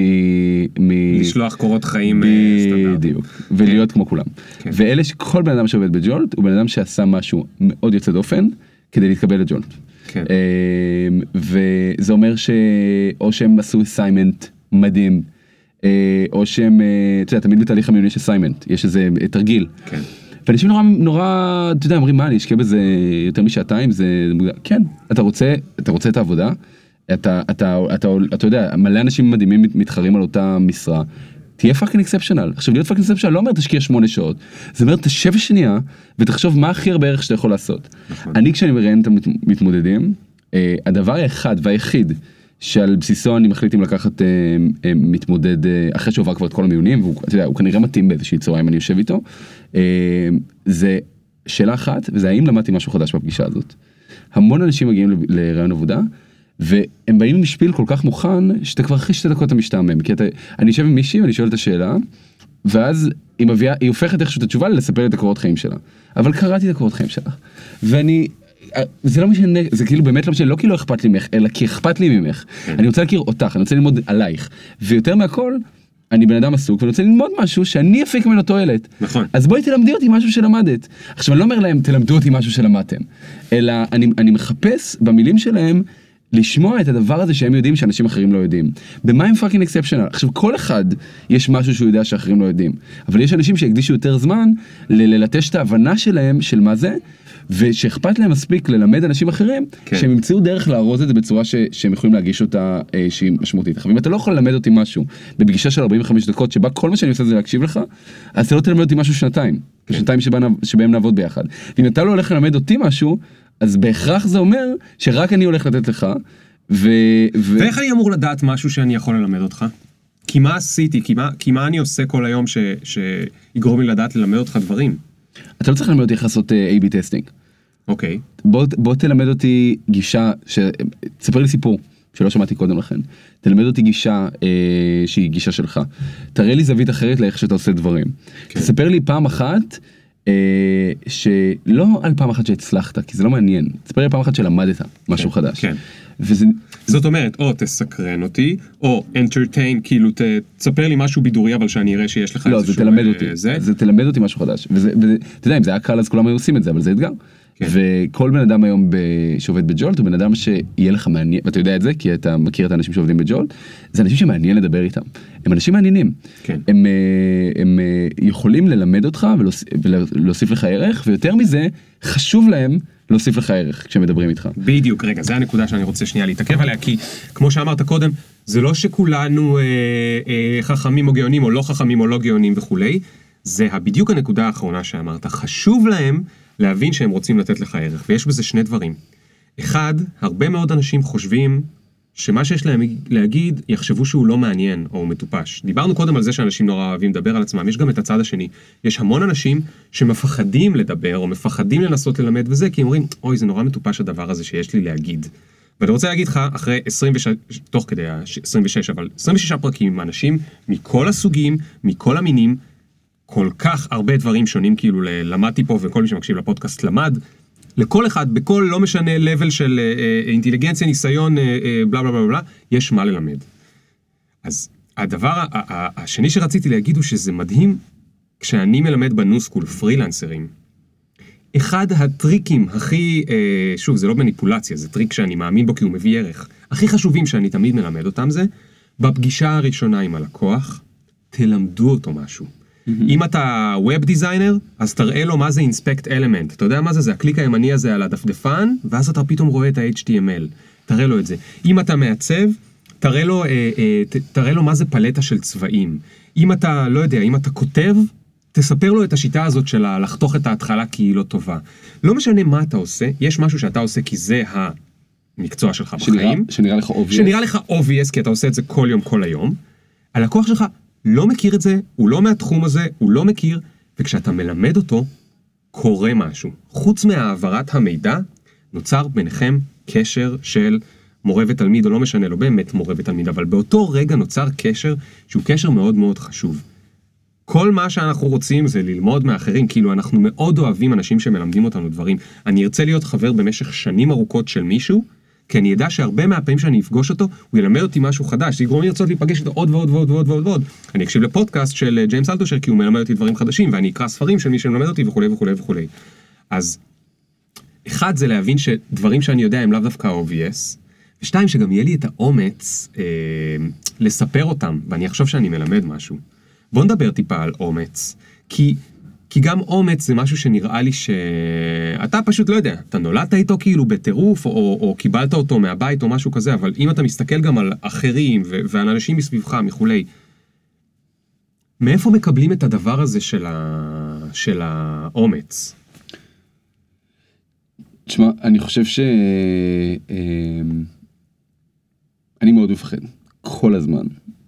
מ... לשלוח קורות חיים אה, סטנדרטיים. בדיוק, ולהיות כמו כולם. כן. ואלה שכל בן אדם שעובד ב Jolt הוא בן אדם שעשה משהו מאוד יוצא דופן כדי להתקבל ל Jolt. כן. אמ, וזה אומר שאו שהם עשו assignment מדהים, אה, או שהם, אה, אתה יודע, תמיד בתהליך המיון יש assignment, יש איזה אה, תרגיל. כן. ואנשים נורא, נורא, אתה יודע, אומרים מה, אני אשקיע בזה יותר משעתיים, זה. כן, אתה רוצה, אתה רוצה את העבודה, אתה, אתה, אתה, אתה יודע, מלא אנשים מדהימים מת- מתחרים על אותה משרה. תהיה fucking exceptional. עכשיו להיות fucking exceptional לא אומר תשקיע שמונה שעות, זה אומר תשב שנייה ותחשוב מה הכי הרבה ערך שאתה יכול לעשות. אני כשאני מראיין את המתמודדים, אה, הדבר האחד והיחיד שעל בסיסו אני מחליט אם לקחת אה, אה, מתמודד אה, אחרי שהוא עבר כבר את כל המיונים והוא כנראה מתאים באיזושהי צורה אם אני יושב איתו. זה שאלה אחת וזה האם למדתי משהו חדש בפגישה הזאת. המון אנשים מגיעים לרעיון עבודה והם באים עם שפיל כל כך מוכן שאתה כבר אחרי שתי דקות אתה משתעמם כי אתה אני יושב עם מישהי ואני שואל את השאלה ואז היא מביאה היא הופכת איכשהו את התשובה לספר את הקורות חיים שלה אבל קראתי את הקורות חיים שלה ואני זה לא משנה זה כאילו באמת לא משנה לא כי לא אכפת לי ממך אלא כי אכפת לי ממך אני רוצה להכיר אותך אני רוצה ללמוד עלייך ויותר מהכל. אני בן אדם עסוק ואני רוצה ללמוד משהו שאני אפיק ממנו תועלת. נכון. אז בואי תלמדי אותי משהו שלמדת. עכשיו אני לא אומר להם תלמדו אותי משהו שלמדתם, אלא אני, אני מחפש במילים שלהם לשמוע את הדבר הזה שהם יודעים שאנשים אחרים לא יודעים. במה הם fucking exceptional? עכשיו כל אחד יש משהו שהוא יודע שאחרים לא יודעים, אבל יש אנשים שהקדישו יותר זמן ללטש את ההבנה שלהם של מה זה. ושאכפת להם מספיק ללמד אנשים אחרים כן. שהם ימצאו דרך להראות את זה בצורה ש, שהם יכולים להגיש אותה אה, שהיא משמעותית. עכשיו אם אתה לא יכול ללמד אותי משהו בפגישה של 45 דקות שבה כל מה שאני עושה זה להקשיב לך, אז אתה לא תלמד אותי משהו שנתיים. כן. שנתיים שבהם נעבוד ביחד. ואם אתה לא הולך ללמד אותי משהו, אז בהכרח זה אומר שרק אני הולך לתת לך. ו... ו... ואיך אני אמור לדעת משהו שאני יכול ללמד אותך? כי מה עשיתי? כי מה, כי מה אני עושה כל היום ש, שיגרום לי לדעת ללמד אותך דברים? אתה לא צריך ללמד אותי איך לעשות אה, A-B testing. אוקיי. בוא, בוא תלמד אותי גישה, ש... תספר לי סיפור שלא שמעתי קודם לכן. תלמד אותי גישה אה, שהיא גישה שלך. תראה לי זווית אחרת לאיך שאתה עושה דברים. כן. תספר לי פעם אחת שלא על פעם אחת שהצלחת, כי זה לא מעניין. תספר לי פעם אחת שלמדת משהו כן, חדש. כן. וזה, זאת אומרת, או תסקרן אותי, או entertain, כאילו תספר לי משהו בידורי אבל שאני אראה שיש לך לא, איזשהו... זה תלמד אה, אותי, זה. זה תלמד אותי משהו חדש, וזה, וזה, אתה יודע, אם זה היה קל אז כולם היו עושים את זה, אבל זה אתגר. כן. וכל בן אדם היום. שעובד בג'ולט הוא בן אדם שיהיה לך מעניין, ואתה יודע את זה כי אתה מכיר את האנשים שעובדים בג'ולט, זה אנשים שמעניין לדבר איתם, הם אנשים מעניינים, כן. הם, אה, הם אה, יכולים ללמד אותך ולהוסיף, ולהוסיף לך ערך, ויותר מזה, חשוב להם להוסיף לך ערך כשהם מדברים איתך. בדיוק, רגע, זה הנקודה שאני רוצה שנייה להתעכב עליה, כי כמו שאמרת קודם, זה לא שכולנו אה, אה, חכמים או גאונים, או לא חכמים או לא גאונים וכולי, זה בדיוק הנקודה האחרונה שאמרת. חשוב להם להבין שהם רוצים לתת לך ערך, ויש בזה שני דברים. אחד, הרבה מאוד אנשים חושבים שמה שיש להם להגיד, יחשבו שהוא לא מעניין או מטופש. דיברנו קודם על זה שאנשים נורא אוהבים לדבר על עצמם, יש גם את הצד השני. יש המון אנשים שמפחדים לדבר, או מפחדים לנסות ללמד וזה, כי הם אומרים, אוי, זה נורא מטופש הדבר הזה שיש לי להגיד. ואני רוצה להגיד לך, אחרי 26, תוך כדי ה-26, אבל 26 פרקים עם אנשים מכל הסוגים, מכל המינים, כל כך הרבה דברים שונים, כאילו למדתי פה, וכל מי שמקשיב לפודקאסט למד. לכל אחד, בכל לא משנה level של אה, אה, אינטליגנציה, ניסיון, אה, אה, בלה בלה בלה בלה, יש מה ללמד. אז הדבר ה- ה- השני שרציתי להגיד הוא שזה מדהים, כשאני מלמד ב New School פרילנסרים, אחד הטריקים הכי, אה, שוב, זה לא מניפולציה, זה טריק שאני מאמין בו כי הוא מביא ערך, הכי חשובים שאני תמיד מלמד אותם זה, בפגישה הראשונה עם הלקוח, תלמדו אותו משהו. אם אתה ווב דיזיינר, אז תראה לו מה זה אינספקט אלמנט. אתה יודע מה זה? זה הקליק הימני הזה על הדפדפן, ואז אתה פתאום רואה את ה-HTML. תראה לו את זה. אם אתה מעצב, תראה לו, אה, אה, ת, תראה לו מה זה פלטה של צבעים. אם אתה, לא יודע, אם אתה כותב, תספר לו את השיטה הזאת של ה- לחתוך את ההתחלה כי היא לא טובה. לא משנה מה אתה עושה, יש משהו שאתה עושה כי זה המקצוע שלך שנראה, בחיים. שנראה לך obvious. שנראה לך obvious כי אתה עושה את זה כל יום כל היום, הלקוח שלך לא מכיר את זה, הוא לא מהתחום הזה, הוא לא מכיר, וכשאתה מלמד אותו, קורה משהו. חוץ מהעברת המידע, נוצר ביניכם קשר של מורה ותלמיד, או לא משנה, לא באמת מורה ותלמיד, אבל באותו רגע נוצר קשר שהוא קשר מאוד מאוד חשוב. כל מה שאנחנו רוצים זה ללמוד מאחרים, כאילו אנחנו מאוד אוהבים אנשים שמלמדים אותנו דברים. אני ארצה להיות חבר במשך שנים ארוכות של מישהו, כי אני אדע שהרבה מהפעמים שאני אפגוש אותו, הוא ילמד אותי משהו חדש, זה יגרום לי לרצות להיפגש איתו עוד ועוד ועוד ועוד ועוד ועוד. אני אקשיב לפודקאסט של אה, ג'יימס אלטושר, כי הוא מלמד אותי דברים חדשים, ואני אקרא ספרים של מי שמלמד אותי וכולי וכולי וכולי. אז אחד זה להבין שדברים שאני יודע הם לאו דווקא obvious, ושתיים שגם יהיה לי את האומץ אה, לספר אותם, ואני אחשוב שאני מלמד משהו. בוא נדבר טיפה על אומץ, כי, כי גם אומץ זה משהו שנראה לי שאתה פשוט לא יודע, אתה נולדת איתו כאילו בטירוף, או, או קיבלת אותו מהבית או משהו כזה, אבל אם אתה מסתכל גם על אחרים ו- ועל אנשים מסביבך מכולי, מאיפה מקבלים את הדבר הזה של, ה... של האומץ? תשמע, אני חושב ש... אמ, אני מאוד מפחד, כל הזמן.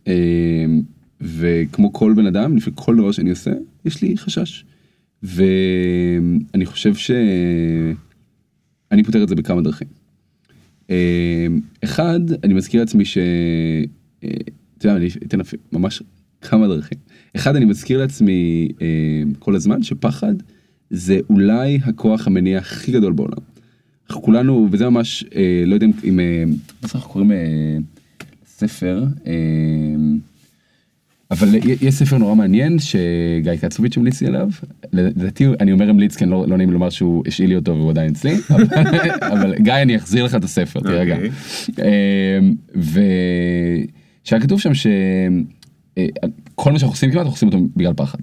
אמ, וכמו כל בן אדם, לפני כל דבר שאני עושה, יש לי חשש. ואני חושב שאני פותר את זה בכמה דרכים. אמ, אחד, אני מזכיר לעצמי ש... אה, אתה יודע, אני אתן ממש כמה דרכים. אחד, אני מזכיר לעצמי כל הזמן שפחד זה אולי הכוח המניע הכי גדול בעולם. אנחנו כולנו, וזה ממש, אה, לא יודע אם, אה, אנחנו קוראים אה, ספר, אה, אבל יש ספר נורא מעניין שגיא קצוביץ' המליץ לי עליו, לדעתי אני אומר המליץ כי לא, לא נעים לומר שהוא השאיל לי אותו והוא עדיין אצלי, אבל, גיא אני אחזיר לך את הספר, תירגע. Okay. אה, ושהיה כתוב שם שכל אה, מה שאנחנו עושים כמעט אנחנו עושים אותו בגלל פחד.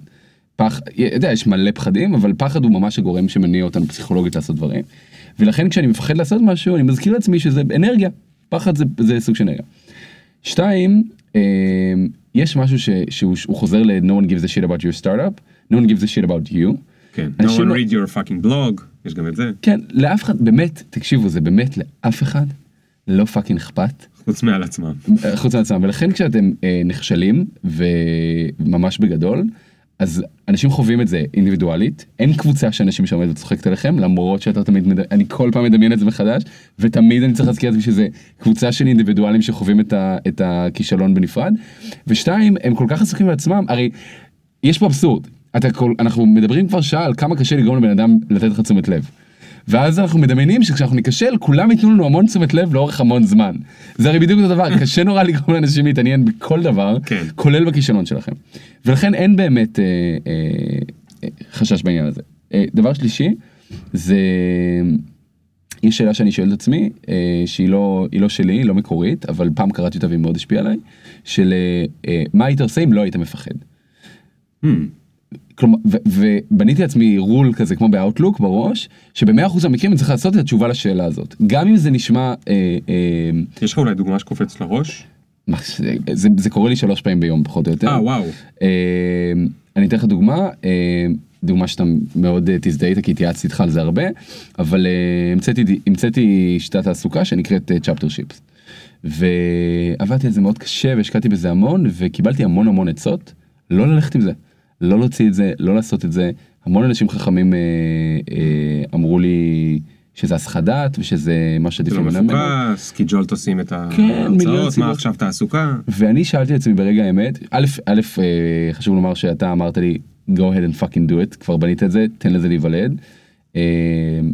פח, יודע, יש מלא פחדים, אבל פחד הוא ממש הגורם שמניע אותנו פסיכולוגית לעשות דברים. ולכן כשאני מפחד לעשות משהו, אני מזכיר לעצמי שזה אנרגיה. פחד זה, זה סוג של אנרגיה. שתיים, אה, יש משהו ש, שהוא, חוזר ל- no one gives a shit about your startup, no one gives a shit about you. כן, no one לא... read your fucking blog, יש גם את זה. כן, לאף אחד, באמת, תקשיבו, זה באמת לאף אחד לא פאקינג אכפת. חוץ מעל עצמם. חוץ מעל עצמם, ולכן כשאתם אה, נכשלים, וממש בגדול, אז אנשים חווים את זה אינדיבידואלית, אין קבוצה של אנשים שעומדת וצוחקת עליכם, למרות שאתה תמיד, מד... אני כל פעם מדמיין את זה מחדש, ותמיד אני צריך להזכיר את זה שזה קבוצה של אינדיבידואלים שחווים את, ה... את הכישלון בנפרד. ושתיים, הם כל כך עסוקים בעצמם, הרי יש פה אבסורד, כל... אנחנו מדברים כבר שעה על כמה קשה לגרום לבן אדם לתת לך תשומת לב. ואז אנחנו מדמיינים שכשאנחנו ניכשל כולם ייתנו לנו המון תשומת לב לאורך המון זמן. זה הרי בדיוק אותו דבר, קשה נורא לגרום לאנשים להתעניין בכל דבר, כן. כולל בכישלון שלכם. ולכן אין באמת אה, אה, אה, חשש בעניין הזה. אה, דבר שלישי, זה... יש שאלה שאני שואל את עצמי, אה, שהיא לא, לא שלי, היא לא מקורית, אבל פעם קראתי אותה והיא מאוד השפיעה עליי, של אה, אה מה היית עושה אם לא היית מפחד. Hmm. כלומר, ובניתי לעצמי רול כזה כמו באוטלוק בראש, שבמאה אחוז המקרים אני צריך לעשות את התשובה לשאלה הזאת. גם אם זה נשמע... אה, אה, יש לך אולי דוגמה שקופץ לראש? זה, זה, זה קורה לי שלוש פעמים ביום פחות או יותר. אה וואו. אה, אני אתן לך דוגמה, אה, דוגמה שאתה מאוד אה, תזדהה איתה כי התייעצתי איתך על זה הרבה, אבל אה, המצאתי, המצאתי שיטת תעסוקה שנקראת צ'פטר uh, שיפס. ועבדתי על זה מאוד קשה והשקעתי בזה המון וקיבלתי המון המון עצות לא ללכת עם זה. לא להוציא את זה, לא לעשות את זה. המון אנשים חכמים אה, אה, אמרו לי שזה הסחת דעת ושזה מה שעדיף לא מפוקס, כי ג'ולט עושים את כן, ההרצאות, מה עכשיו תעסוקה. ואני שאלתי את עצמי ברגע האמת, א', א', אה, חשוב לומר שאתה אמרת לי go ahead and fucking do it, כבר בנית את זה, תן לזה להיוולד. אה,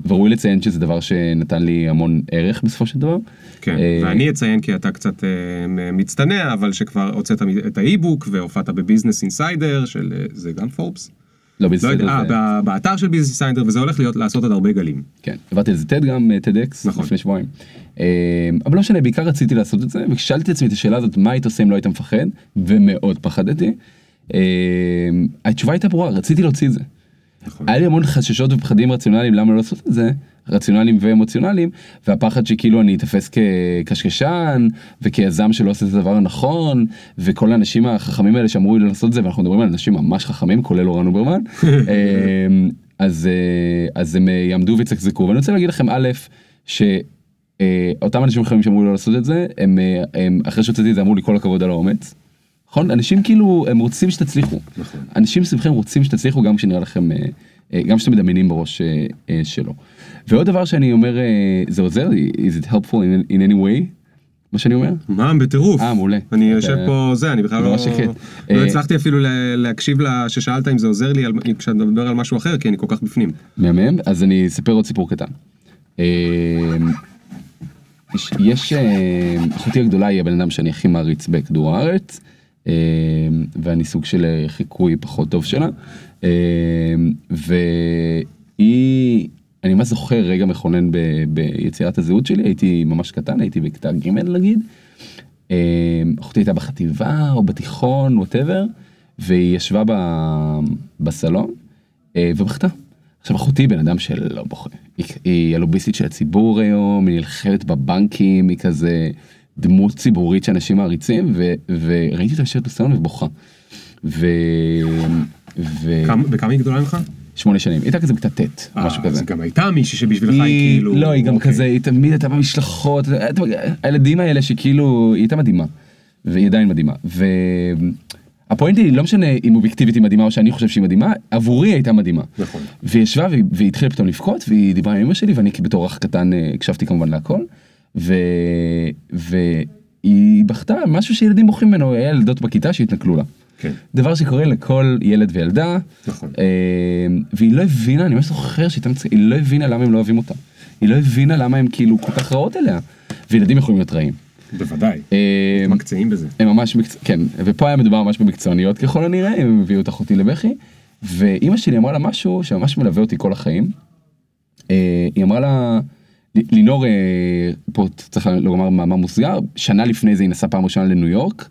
וראוי לציין שזה דבר שנתן לי המון ערך בסופו של דבר. כן, אה, ואני אציין כי אתה קצת אה, מצטנע, אבל שכבר הוצאת את ה e-book והופעת בביזנס אינסיידר של, זה גם פורבס? לא ביזנס אינסיידר. אה, באתר של ביזנס אינסיידר, וזה הולך להיות לעשות עוד הרבה גלים. כן, עברתי על זה TED גם, TEDx, נכון. לפני שבועיים. אבל לא משנה, בעיקר רציתי לעשות את זה, וכשאלתי את עצמי את השאלה הזאת, מה היית עושה אם לא היית מפחד, ומאוד פחדתי, התשובה הייתה ברורה, רציתי להוציא את זה. נכון. היה לי המון חששות ופחדים רציונליים למה לא לעשות את זה, רציונליים ואמוציונליים, והפחד שכאילו אני אתפס כקשקשן וכיזם שלא עושה את הדבר הנכון, וכל האנשים החכמים האלה שאמרו לי לעשות את זה, ואנחנו מדברים על אנשים ממש חכמים, כולל אורן אוברמן, אמ, אז, אה, אז הם יעמדו ויצקזקו, ואני רוצה להגיד לכם א', שאותם אנשים חכמים שאמרו לי לא לעשות את זה, הם, אה, הם אחרי שהוצאתי את זה אמרו לי כל הכבוד על האומץ. נכון? אנשים כאילו, הם רוצים שתצליחו. נכון. אנשים סביבכם רוצים שתצליחו גם כשנראה לכם, אה, אה, גם כשאתם מדמיינים בראש אה, שלו. ועוד דבר שאני אומר, זה עוזר, is it helpful in, in any way? מה שאני אומר? מה, בטירוף. אה, מעולה. אני יושב פה, זה, אני בכלל לא... לא הצלחתי אפילו לה- להקשיב לה- ששאלת אם זה עוזר לי כשאתה מדבר על משהו אחר, כי אני כל כך בפנים. מהמם, אז אני אספר עוד סיפור קטן. יש- אחותי הגדולה היא הבן אדם שאני הכי מעריץ בכדור הארץ, ואני סוג של אה, חיקוי פחות טוב שלה, אה, והיא, אני ממש זוכר רגע מכונן ב- ביצירת הזהות שלי, הייתי ממש קטן, הייתי בכיתה ג' נגיד, אה, אחותי הייתה בחטיבה או בתיכון, ווטאבר, והיא ישבה ב- בסלון אה, ובכתה. עכשיו אחותי בן אדם שלא בוכה, היא, היא הלוביסטית של הציבור היום, היא נלחמת בבנקים, היא כזה דמות ציבורית שאנשים מעריצים, ו, וראיתי אותה יושבת בסלון ובוכה. ו... ו... כמה- בכמה היא גדולה ממך? שמונה שנים, היא הייתה כזה בכיתה ט', משהו אה, כזה. אז גם הייתה מישהי שבשבילך היא כאילו... לא, היא גם אוקיי. כזה, היא תמיד הייתה במשלחות, הילדים האלה שכאילו, היא הייתה מדהימה, והיא עדיין מדהימה, והפואנטה היא לא משנה אם אובייקטיבית היא מדהימה או שאני חושב שהיא מדהימה, עבורי הייתה מדהימה. נכון. והיא ישבה והיא, והיא התחילה פתאום לבכות והיא דיברה עם אמא שלי ואני בתור אח קטן אה, הקשבתי כמובן להכל. ו... והיא בכתה משהו שילדים בוכים ממנו, היה ילדות בכיתה שהתנכלו לה. כן. דבר שקורה לכל ילד וילדה. נכון. אה, והיא לא הבינה, אני ממש זוכר שהיא לא הבינה למה הם לא אוהבים אותה. היא לא הבינה למה הם כאילו כל כך רעות אליה. וילדים יכולים להיות רעים. בוודאי. אה, מקצעים בזה. הם ממש מקצוע, כן, ופה היה מדובר ממש במקצועניות ככל הנראה, הם הביאו את אחותי לבכי, ואימא שלי אמרה לה משהו שממש מלווה אותי כל החיים. אה, היא אמרה לה, לינור, אה, פה צריך לומר מאמר מוסגר, שנה לפני זה היא נסעה פעם ראשונה לניו יורק,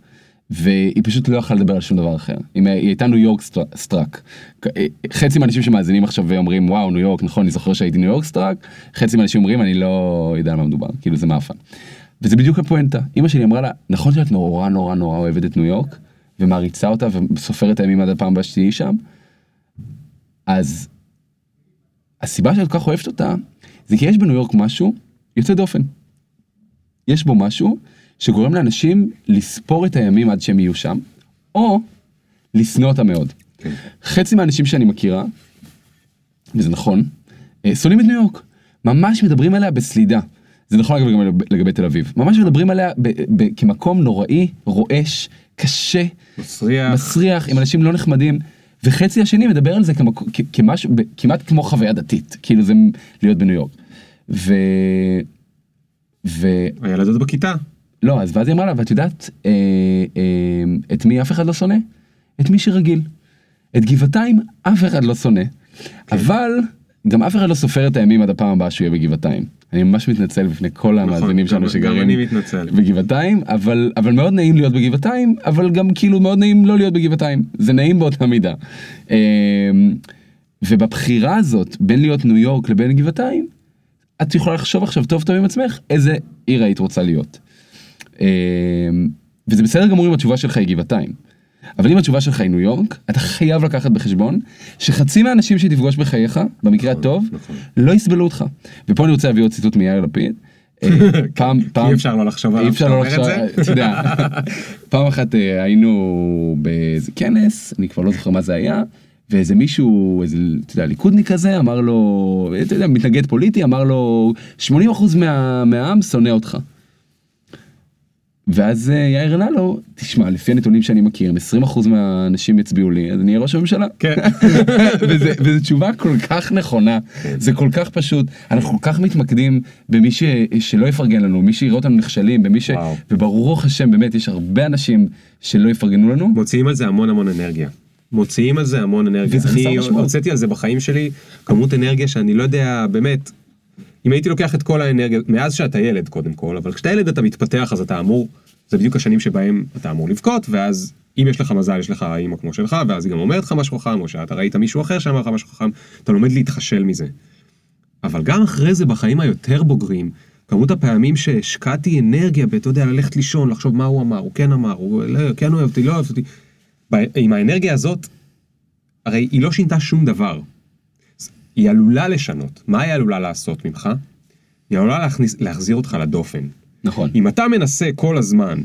והיא פשוט לא יכלה לדבר על שום דבר אחר. היא, הייתה ניו יורק str- struck. אה, חצי מהאנשים שמאזינים עכשיו ואומרים וואו ניו יורק נכון אני זוכר שהייתי ניו יורק struck, חצי מהאנשים אומרים אני לא יודע על מה מדובר, כאילו זה מאפן. וזה בדיוק הפואנטה. אמא שלי אמרה לה, נכון שאת נורא נורא נורא אוהבת את ניו יורק, ומעריצה אותה וסופרת הימים עד הפעם הבאה שתהיי שם, אז הסיבה שאת כל כך אוהבת אותה, זה כי יש בניו יורק משהו יוצא דופן. יש בו משהו שגורם לאנשים לספור את הימים עד שהם יהיו שם, או לשנוא אותה מאוד. כן. חצי מהאנשים שאני מכירה, וזה נכון, אה, שונאים את ניו יורק. ממש מדברים עליה בסלידה. זה נכון אגב גם לגבי תל אביב. ממש מדברים עליה ב- ב- כמקום נוראי, רועש, קשה, מסריח. מסריח, עם אנשים לא נחמדים. וחצי השני מדבר על זה כמקו, כ- כמשהו, כמעט כמו חוויה דתית, כאילו זה להיות בניו יורק. ו... ו... הילדות בכיתה. לא, אז ואז היא אמרה לה, ואת יודעת אה, אה, את מי אף אחד לא שונא? את מי שרגיל. את גבעתיים אף אחד לא שונא. אבל גם אף אחד לא סופר את הימים עד הפעם הבאה שהוא יהיה בגבעתיים. אני ממש מתנצל בפני כל המאזינים נכון, גם- שלנו שגרים. בגבעתיים, אבל, אבל מאוד נעים להיות בגבעתיים, אבל גם כאילו מאוד נעים לא להיות בגבעתיים. זה נעים באותה מידה. אה, ובבחירה הזאת בין להיות ניו יורק לבין גבעתיים, את יכולה לחשוב עכשיו טוב טוב עם עצמך איזה עיר היית רוצה להיות. אה, וזה בסדר גמור אם התשובה שלך היא גבעתיים. אבל אם התשובה שלך היא ניו יורק, אתה חייב לקחת בחשבון שחצי מהאנשים שתפגוש בחייך, במקרה הטוב, נכון. לא יסבלו אותך. ופה אני רוצה להביא עוד ציטוט מיאיר לפיד. אה, פעם, פעם, אי אפשר לא לחשוב אי עליו אפשר כשאתה לא לחשוב. אתה יודע, פעם אחת אה, היינו באיזה כנס, אני כבר לא זוכר מה זה היה, ואיזה מישהו, איזה, אתה יודע, ליכודניק כזה, אמר לו, אתה יודע, מתנגד פוליטי, אמר לו, 80% מה, מהעם שונא אותך. ואז אה, יאיר ענה לו, תשמע, לפי הנתונים שאני מכיר, אם 20% מהאנשים יצביעו לי, אז אני אהיה ראש הממשלה. כן. וזו תשובה כל כך נכונה, זה כל כך פשוט, אנחנו כל כך מתמקדים במי ש, שלא יפרגן לנו, מי שיראה אותנו נכשלים, במי ש... וואו. וברוך השם, באמת, יש הרבה אנשים שלא יפרגנו לנו. מוציאים על זה המון המון אנרגיה. מוציאים על זה המון אנרגיה. אני. הוצאתי על זה בחיים שלי כמות אנרגיה שאני לא יודע, באמת, אם הייתי לוקח את כל האנרגיה, מאז שאתה ילד קודם כל, אבל כשאתה ילד אתה מתפתח אז אתה אמור, זה בדיוק השנים שבהם אתה אמור לבכות, ואז אם יש לך מזל יש לך אימא כמו שלך, ואז היא גם אומרת לך משהו חכם, או שאתה ראית מישהו אחר שאמר לך משהו חכם, אתה לומד להתחשל מזה. אבל גם אחרי זה בחיים היותר בוגרים, כמות הפעמים שהשקעתי אנרגיה באתה יודע, ללכת לישון, לחשוב מה הוא אמר, הוא כן אמר, הוא לא, כן אוהב אותי, לא אוהב אותי. ב- עם האנרגיה הזאת, הרי היא לא שינתה שום דבר. היא עלולה לשנות. מה היא עלולה לעשות ממך? היא עלולה להכניס, להחזיר אותך לדופן. נכון. אם אתה מנסה כל הזמן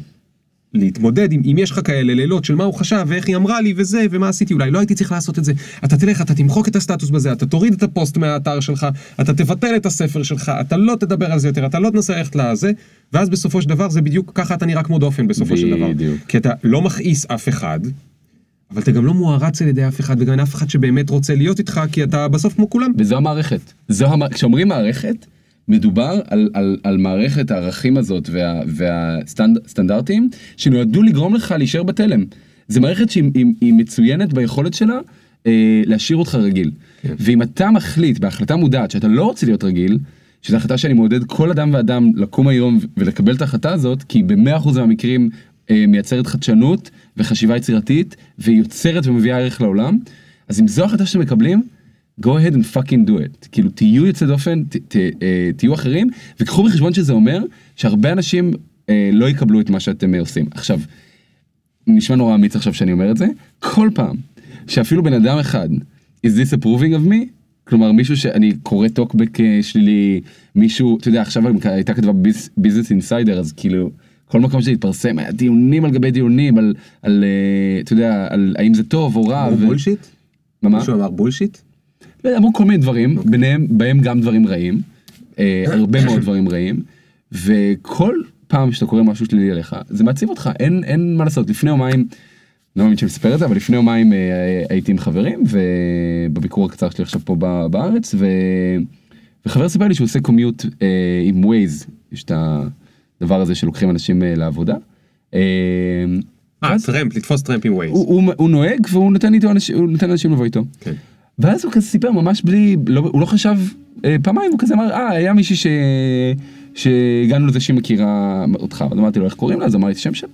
להתמודד עם, אם יש לך כאלה לילות של מה הוא חשב ואיך היא אמרה לי וזה ומה עשיתי אולי לא הייתי צריך לעשות את זה אתה תלך אתה תמחוק את הסטטוס בזה אתה תוריד את הפוסט מהאתר שלך אתה תבטל את הספר שלך אתה לא תדבר על זה יותר אתה לא תנסה ללכת לזה ואז בסופו של דבר זה בדיוק ככה אתה נראה כמו דופן בסופו של דבר בדיוק. כי אתה לא מכעיס אף אחד אבל אתה גם לא מוערץ על ידי אף אחד וגם אין אף אחד שבאמת רוצה להיות איתך כי אתה בסוף כמו כולם וזו המערכת. זו המ... כשאומרים מערכת, מדובר על, על, על מערכת הערכים הזאת והסטנדרטים שנועדו לגרום לך להישאר בתלם. זו מערכת שהיא היא, היא מצוינת ביכולת שלה אה, להשאיר אותך רגיל. כן. ואם אתה מחליט בהחלטה מודעת שאתה לא רוצה להיות רגיל, שזו החלטה שאני מעודד כל אדם ואדם לקום היום ולקבל את ההחלטה הזאת, כי במאה אחוז מהמקרים מייצרת חדשנות וחשיבה יצירתית, ויוצרת ומביאה ערך לעולם, אז אם זו החלטה שאתם מקבלים, go ahead and fucking do it. כאילו תהיו יוצא דופן, ת, ת, אה, תהיו אחרים, וקחו בחשבון שזה אומר שהרבה אנשים אה, לא יקבלו את מה שאתם אה, עושים. עכשיו, נשמע נורא אמיץ עכשיו שאני אומר את זה, כל פעם שאפילו בן אדם אחד is this approving of me, כלומר מישהו שאני קורא טוקבק אה, שלילי, מישהו, אתה יודע עכשיו הייתה כתבה ביזנס אינסיידר אז כאילו כל מקום שזה התפרסם היה דיונים על גבי דיונים על, על אה, אתה יודע, על האם זה טוב או רע. אמרו bullshit? מה? מה? מישהו אמר bullshit? לא, אמרו כל מיני דברים, ביניהם, בהם גם דברים רעים, אה, הרבה מאוד דברים רעים, וכל פעם שאתה קורא משהו שלילי עליך, זה מעציב אותך, אין, אין מה לעשות. לפני יומיים, לא מאמין שאני מספר את זה, אבל לפני יומיים אה, הייתי עם חברים, ובביקור הקצר שלי עכשיו פה בארץ, ו... וחבר סיפר לי שהוא עושה commute אה, עם ווייז, יש את הדבר הזה שלוקחים אנשים אה, לעבודה. אה, אה, טרמפ, לתפוס טרמפ עם ווייז. הוא, נוהג והוא נותן איתו אנשים, הוא נותן אנשים לבוא איתו. כן. ואז הוא כזה סיפר ממש בלי, לא, הוא לא חשב אה, פעמיים, הוא כזה אמר, אה, היה מישהי ש... שהגענו לזה שהיא מכירה אותך, אז אמרתי לו, איך קוראים לה? אז אמר לי את השם שלה.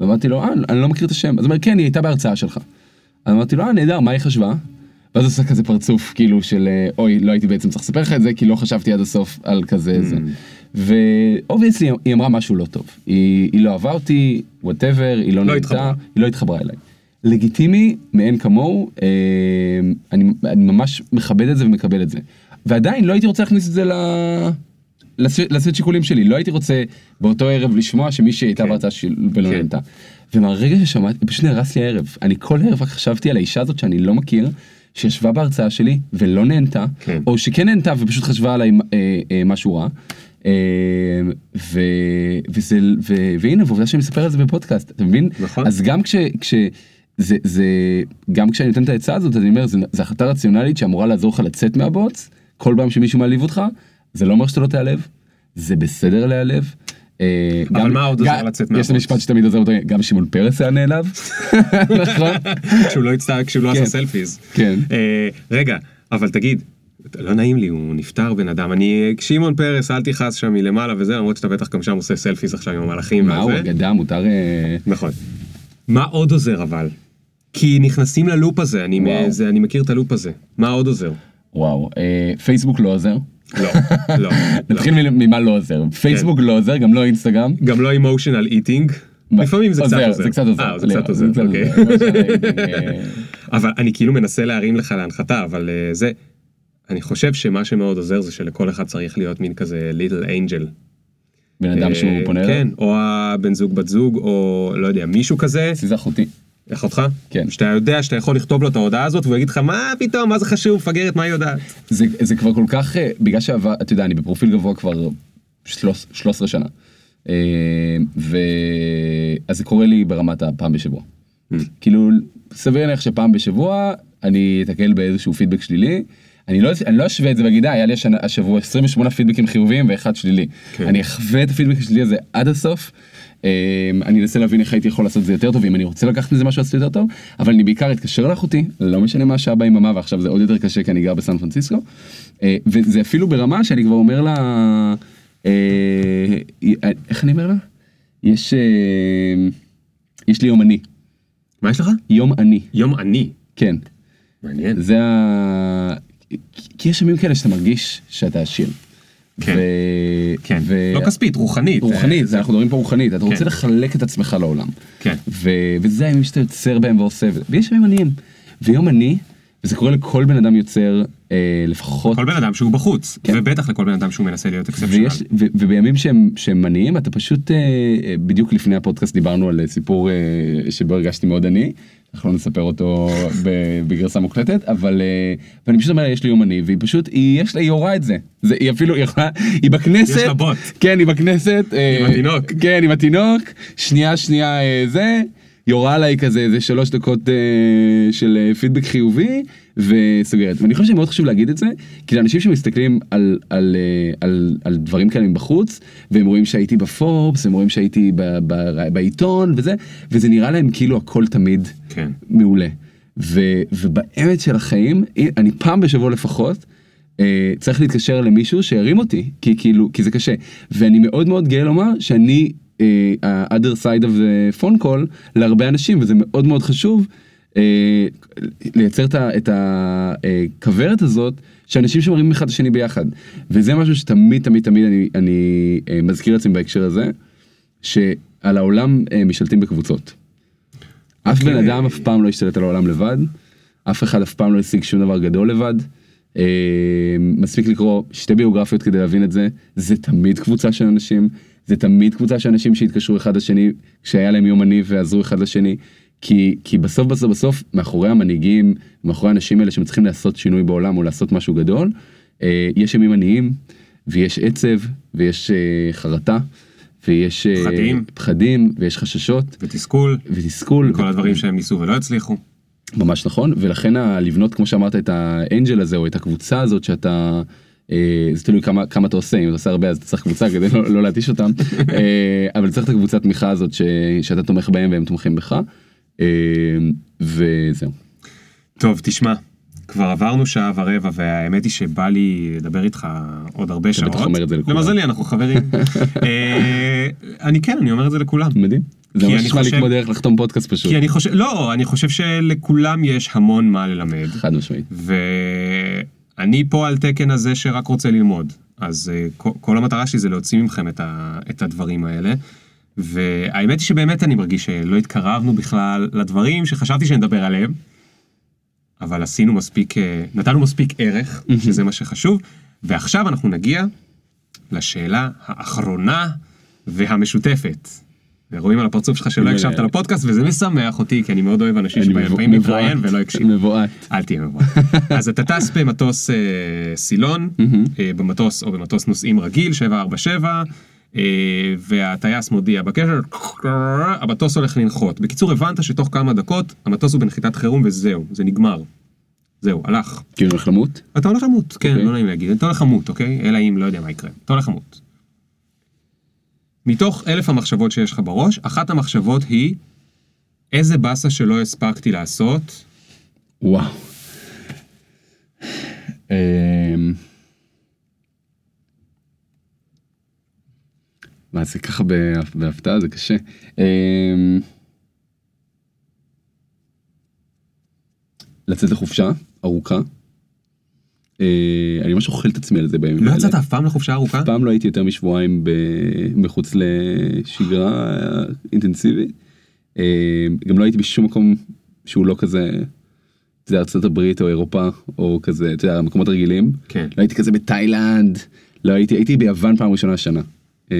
ואמרתי לו, אה, אני לא מכיר את השם. אז הוא אומר, כן, היא הייתה בהרצאה שלך. אז אמרתי לו, אה, נהדר, מה היא חשבה? ואז הוא עושה כזה פרצוף, כאילו של, אוי, לא הייתי בעצם צריך לספר לך את זה, כי לא חשבתי עד הסוף על כזה זה. ו obviously היא אמרה משהו לא טוב. היא, היא לא אהבה אותי, whatever, היא לא נהנתה, התחברה. היא לא התחברה אליי. לגיטימי מאין כמוהו, אה, אני, אני ממש מכבד את זה ומקבל את זה. ועדיין לא הייתי רוצה להכניס את זה ל... לס- לסט שיקולים שלי, לא הייתי רוצה באותו ערב לשמוע שמישהי הייתה כן. בהרצאה שלי ולא כן. נהנתה. ומהרגע ששמעתי, פשוט נהרס לי הערב. אני כל ערב רק חשבתי על האישה הזאת שאני לא מכיר, שישבה בהרצאה שלי ולא נהנתה, כן. או שכן נהנתה ופשוט חשבה עליי אה, אה, משהו רע. אה, ו, וזה, ו, והנה, ועובדה שאני מספר על זה בפודקאסט, אתה מבין? נכון. אז גם כש... כש זה, זה, גם כשאני נותן את העצה הזאת, אני אומר, זה, זה החלטה רציונלית שאמורה לעזור לך לצאת מהבוץ, כל פעם שמישהו מעליב אותך, זה לא אומר שאתה לא תיעלב, זה בסדר להיעלב. אה, אבל גם- מה עוד עוזר לצאת יש מהבוץ? את המשפט שתמיד עוזר אותו, גם שמעון פרס היה נעלב, נכון? כשהוא לא הצטער, כשהוא לא כן. עשה selfies. כן. אה, רגע, אבל תגיד, לא נעים לי, הוא נפטר בן אדם. אני, שמעון פרס, אל תכעס שם מלמעלה וזה, למרות שאתה בטח גם שם עושה selfies עכשיו עם המלאכים מה הוא. אגדה, מותר... אה, נכון. מה עוד עוזר אבל? כי נכנסים ללופ הזה, אני. זה, אני מכיר את הלופ הזה. מה עוד עוזר? וואו, אה, פייסבוק לא עוזר. לא, לא. לא. נתחיל ממה לא עוזר. פייסבוק לא עוזר, גם לא אינסטגרם. גם לא emotional eating. לפעמים זה קצת עוזר. זה קצת עוזר. אה, זה קצת עוזר, זה אוקיי. אה, אבל אני כאילו מנסה להרים לך להנחתה, אבל אה, זה, אני חושב שמה שמאוד עוזר זה שלכל אחד צריך להיות מין כזה little angel. בן אדם שהוא פונה אליו. כן, או הבן זוג בת זוג, או לא יודע, מישהו כזה, זה אחותי. אחותך? כן. שאתה יודע שאתה יכול לכתוב לו את ההודעה הזאת, והוא יגיד לך, מה פתאום, מה זה חשוב, מפגרת, מה היא יודעת? זה, זה כבר כל כך, אה, בגלל שעבר, אתה יודע, אני בפרופיל גבוה כבר 13, 13 שנה. אה, ו... אז זה קורה לי ברמת הפעם בשבוע. כאילו, סביר להניח שפעם בשבוע אני אתקל באיזשהו פידבק שלילי. אני לא, אני לא אשווה את זה בגידה, היה לי השנה, השבוע 28 פידבקים חיוביים ואחד שלילי. כן. אני אחווה את הפידבק השלילי הזה עד הסוף. אה, אני אנסה להבין איך הייתי יכול לעשות את זה יותר טוב, אם אני רוצה לקחת מזה משהו לעשות יותר טוב, אבל אני בעיקר אתקשר לאחותי, לא משנה מה השעה ביממה, ועכשיו זה עוד יותר קשה כי אני גר בסן פרנסיסקו. אה, וזה אפילו ברמה שאני כבר אומר לה, אה, איך אני אומר לה? יש, אה, יש לי יום אני, מה יש לך? יום אני, יום עני. כן. מעניין. זה ה... כי יש ימים כאלה שאתה מרגיש שאתה עשיר. כן. ו... כן. ו... לא כספית, רוחנית. רוחנית, זה אנחנו מדברים פה רוחנית, אתה רוצה כן. לחלק את עצמך לעולם. כן. ו... וזה הימים שאתה יוצר בהם ועושה, ויש ימים עניים. ויום עני, וזה קורה לכל בן אדם יוצר, אה, לפחות... כל בן אדם שהוא בחוץ, כן. ובטח לכל בן אדם שהוא מנסה להיות אקספשיונל. ויש, ו, ובימים שהם, שהם עניים אתה פשוט אה, אה, בדיוק לפני הפודקאסט דיברנו על אה, סיפור אה, שבו הרגשתי מאוד עני. אנחנו לא נספר אותו בגרסה מוקלטת אבל אה, ואני פשוט אומר לה, יש לי יום עני והיא פשוט היא יש לה היא יורה את זה זה היא אפילו היא יכולה היא בכנסת יש לה בוט. כן היא בכנסת אה, עם התינוק. כן עם התינוק שנייה שנייה אה, זה יורה עליי כזה איזה שלוש דקות אה, של אה, פידבק חיובי וסוגרת ואני חושב שמאוד חשוב להגיד את זה כי לאנשים שמסתכלים על, על, אה, על, על דברים כאלה מבחוץ והם רואים שהייתי בפורבס הם רואים שהייתי ב, ב, בעיתון וזה וזה נראה להם כאילו הכל תמיד כן. מעולה ו, ובאמת של החיים אני פעם בשבוע לפחות. אה, צריך להתקשר למישהו שירים אותי כי כאילו כי זה קשה ואני מאוד מאוד גאה לומר שאני ה-other side of the phone call להרבה אנשים וזה מאוד מאוד חשוב אה, לייצר את ה- את הכוורת הזאת שאנשים שמרים אחד את השני ביחד וזה משהו שתמיד תמיד תמיד אני, אני אה, מזכיר לעצמי בהקשר הזה שעל העולם אה, משתלטים בקבוצות. אף בן אוקיי. אדם אף פעם לא השתלט על העולם לבד, אף אחד אף פעם לא השיג שום דבר גדול לבד. אה, מספיק לקרוא שתי ביוגרפיות כדי להבין את זה, זה תמיד קבוצה של אנשים, זה תמיד קבוצה של אנשים שהתקשרו אחד לשני כשהיה להם יום עני ועזרו אחד לשני, כי, כי בסוף בסוף בסוף מאחורי המנהיגים, מאחורי האנשים האלה שמצליחים לעשות שינוי בעולם או לעשות משהו גדול, אה, יש ימים עניים ויש עצב ויש אה, חרטה. ויש אה, פחדים. פחדים ויש חששות ותסכול, ותסכול כל הדברים שהם ניסו ולא הצליחו. ממש נכון ולכן לבנות כמו שאמרת את האנג'ל הזה או את הקבוצה הזאת שאתה זה תלוי כמה כמה אתה עושה אם אתה עושה הרבה אז אתה צריך קבוצה כדי לא, לא להתיש אותם אה, אבל צריך את הקבוצת תמיכה הזאת ש, שאתה תומך בהם והם תומכים בך אה, וזהו. טוב, תשמע, כבר עברנו שעה ורבע, והאמת היא שבא לי לדבר איתך עוד הרבה שעות. בטח אומר את זה לכולם. למזלי, אנחנו חברים. אה, אני כן, אני אומר את זה לכולם. מדהים. זה ממש נשמע לי כמו דרך לחתום פודקאסט פשוט. כי אני חושב, לא, אני חושב שלכולם יש המון מה ללמד. חד משמעית. ואני פה על תקן הזה שרק רוצה ללמוד. אז אה, כל, המטרה שלי זה להוציא מכם את, ה, את הדברים האלה. והאמת היא שבאמת אני מרגיש שלא התקרבנו בכלל לדברים שחשבתי שנדבר עליהם. אבל עשינו מספיק, אה, נתנו מספיק ערך, שזה מה שחשוב. ועכשיו אנחנו נגיע לשאלה האחרונה והמשותפת. ורואים על הפרצוף שלך שלא הקשבת לפודקאסט וזה משמח אותי כי אני מאוד אוהב אנשים שבאים. להתראיין ולא הקשיב. מבועת. אל תהיה מבועת. אז אתה טס במטוס אה, סילון, אה, במטוס או במטוס נוסעים רגיל, 747, אה, והטייס מודיע בקשר, המטוס הולך לנחות. בקיצור, הבנת שתוך כמה דקות המטוס הוא בנחיתת חירום וזהו, זה נגמר. זהו, הלך. כאילו הולך למות? אתה הולך למות, כן, אוקיי. לא נעים להגיד, אתה הולך למות, אוקיי? אלא אם לא יודע מה יקרה, אתה הולך למות. מתוך אלף המחשבות שיש לך בראש, אחת המחשבות היא, איזה באסה שלא הספקתי לעשות, וואו. אמ, מה זה ככה בהפ- בהפתעה זה קשה. אמ, לצאת לחופשה ארוכה. אה, אני ממש אוכל את עצמי על זה בימים לא האלה. יצאת אף פעם לחופשה ארוכה? אף פעם לא הייתי יותר משבועיים מחוץ לשגרה אינטנסיבית. אה, גם לא הייתי בשום מקום שהוא לא כזה, אתה יודע, ארצות הברית או אירופה או כזה, אתה יודע, מקומות רגילים. כן. לא הייתי כזה בתאילנד, לא הייתי, הייתי ביוון פעם ראשונה השנה. אה,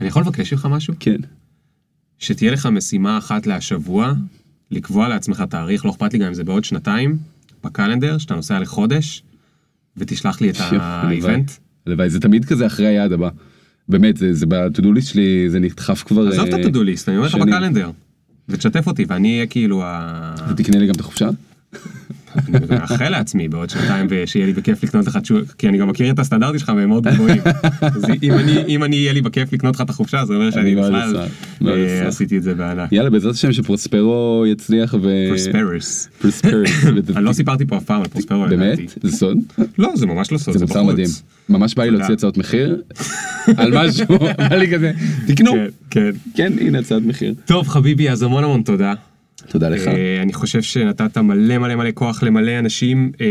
אני יכול לבקש ממך משהו? כן. שתהיה לך משימה אחת להשבוע, לקבוע לעצמך תאריך, לא אכפת לי גם אם זה בעוד שנתיים, בקלנדר, שאתה נוסע לחודש, ותשלח לי את האיבנט. הלוואי, זה תמיד כזה אחרי היעד הבא. באמת, זה, זה ב-to-do list שלי, זה נדחף כבר... עזוב את אה, ה-to-do list, אני אומר לך. בקלנדר. ותשתף אותי, ואני אהיה כאילו ה... ותקנה לי גם את החופשה? אני מאחל לעצמי בעוד שנתיים ושיהיה לי בכיף לקנות לך תשוב, כי אני גם מכיר את הסטנדרטים שלך והם מאוד גבוהים. אז אם אני, אם אני יהיה לי בכיף לקנות לך את החופשה, זה אומר שאני בכלל אה. עשיתי את זה בענק. יאללה, בעזרת השם שפרוספרו יצליח ו... פרוספרס. פרוספרס. אני לא סיפרתי פה אף פעם על פרוספרו. באמת? זה סוד? לא, זה ממש לא סוד, זה מוצר. מדהים. ממש בא לי להוציא. הצעות מחיר על משהו, בא לי כזה, תקנו. כן, כן. כן, הנה הצעת מחיר. טוב חביבי, אז המון המון תודה. תודה לך. אה, אני חושב שנתת מלא מלא מלא כוח למלא אנשים. אה,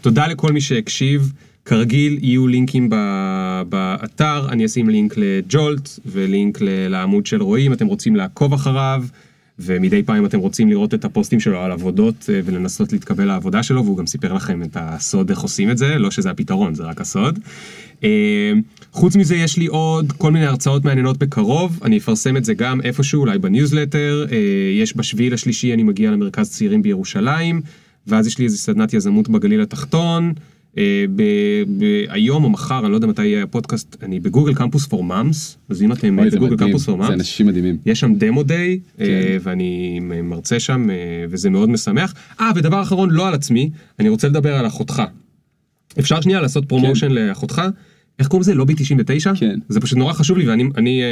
תודה לכל מי שהקשיב. כרגיל יהיו לינקים ב- באתר, אני אשים לינק לג'ולט ולינק לעמוד של רועי אם אתם רוצים לעקוב אחריו. ומדי פעם אתם רוצים לראות את הפוסטים שלו על עבודות אה, ולנסות להתקבל לעבודה שלו, והוא גם סיפר לכם את הסוד איך עושים את זה, לא שזה הפתרון, זה רק הסוד. אה, חוץ מזה יש לי עוד כל מיני הרצאות מעניינות בקרוב, אני אפרסם את זה גם איפשהו, אולי בניוזלטר, אה, יש בשביעי לשלישי אני מגיע למרכז צעירים בירושלים, ואז יש לי איזה סדנת יזמות בגליל התחתון. אה, ב- ב- היום או מחר, אני לא יודע מתי יהיה הפודקאסט, אני ב Google Campus for Moms, אז אם אתם זה ב Google Campus for זה Moms, אנשים מדהימים. יש שם דמו די, כן. אה, ואני מרצה שם, אה, וזה מאוד משמח. אה, ודבר אחרון, לא על עצמי, אני רוצה לדבר על אחותך. אפשר שנייה לעשות promotion לאחותך? איך קוראים לזה? לובי 99? כן. זה פשוט נורא חשוב לי, ואני אני, אה,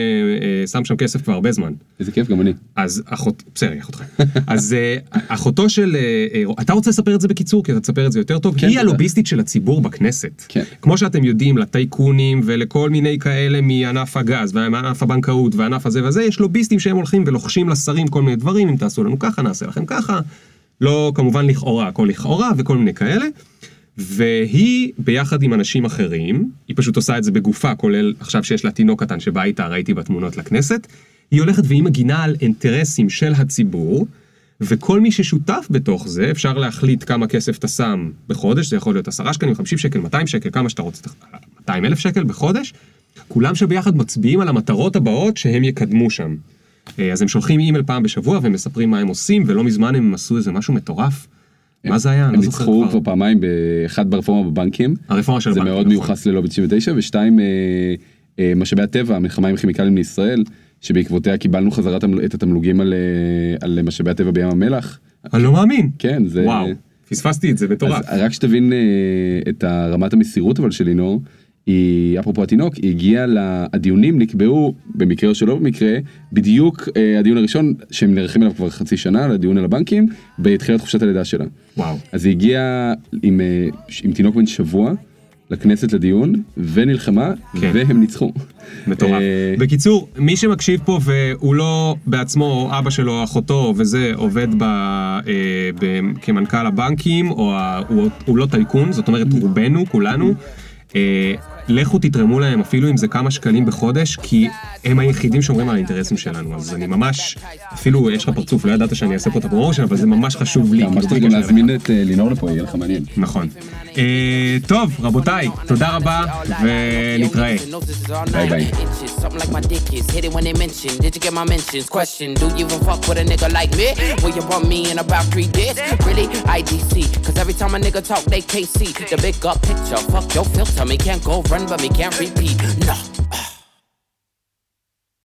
אה, שם שם כסף כבר הרבה זמן. איזה כיף, גם אני. אז אחות, בסדר, היא אחותך. אז אה, אחותו של, אה, אה, אתה רוצה לספר את זה בקיצור, כי אתה תספר את זה יותר טוב? כן, היא בטח. הלוביסטית של הציבור בכנסת. כן. כמו שאתם יודעים, לטייקונים ולכל מיני כאלה מענף הגז ומענף הבנקאות וענף הזה וזה, יש לוביסטים שהם הולכים ולוחשים לשרים כל מיני דברים, אם תעשו לנו ככה, נעשה לכם ככה. לא, כמובן לכאורה, הכל לכאורה וכל מיני כאלה. והיא ביחד עם אנשים אחרים, היא פשוט עושה את זה בגופה, כולל עכשיו שיש לה תינוק קטן שבא איתה, ראיתי בתמונות לכנסת, היא הולכת והיא מגינה על אינטרסים של הציבור, וכל מי ששותף בתוך זה, אפשר להחליט כמה כסף אתה שם בחודש, זה יכול להיות 10 שקלים, 50 שקל, 200 שקל, כמה שאתה רוצה, 200 אלף שקל בחודש, כולם שביחד מצביעים על המטרות הבאות שהם יקדמו שם. אה, אז הם שולחים אימייל פעם בשבוע והם מספרים מה הם עושים, ולא מזמן הם עשו איזה משהו מטורף. מה זה היה? הם לא זוכר ניצחו כבר. פעמיים, באחד ברפורמה בבנקים. הרפורמה של זה הבנקים, מאוד נכון. מיוחס ללובי 99, ושתיים, אה, אה, משאבי הטבע, המלחמה עם כימיקלים לישראל, שבעקבותיה קיבלנו חזרה את התמלוגים על, אה, על משאבי הטבע בים המלח. אני לא מאמין. כן, זה... וואו, פספסתי את זה, מטורף. רק שתבין את רמת המסירות אבל של לינור, היא, אפרופו התינוק, היא הגיעה, ל- הדיונים נקבעו, במקרה או שלא במקרה, בדיוק אה, הדיון הראשון שהם נערכים אליו כבר חצי שנה, לדיון על הבנקים, בתחילת חופשת הלידה שלה. וואו. אז היא הגיעה עם, אה, עם תינוק בן שבוע לכנסת לדיון, ונלחמה, כן. והם ניצחו. מטורף. אה, בקיצור, מי שמקשיב פה והוא לא בעצמו, או אבא שלו, או אחותו, וזה, עובד ב, אה, ב, כמנכ"ל הבנקים, או ה, הוא, הוא לא טייקון, זאת אומרת רובנו, כולנו, אה, לכו תתרמו להם אפילו אם זה כמה שקלים בחודש, כי הם היחידים שומרים על האינטרסים שלנו. אז אני ממש, אפילו יש לך פרצוף, לא ידעת שאני אעשה פה את הפרומושן, אבל זה ממש חשוב לי. ממש צריך גם להזמין את אה, לינור לפה, יהיה לך מעניין. נכון. אה, טוב, רבותיי, תודה רבה, ונתראה. ביי ביי. Cause every time a nigga talk, they can't see the big up picture. Fuck your filter, me can't go run, but me can't repeat. Nah.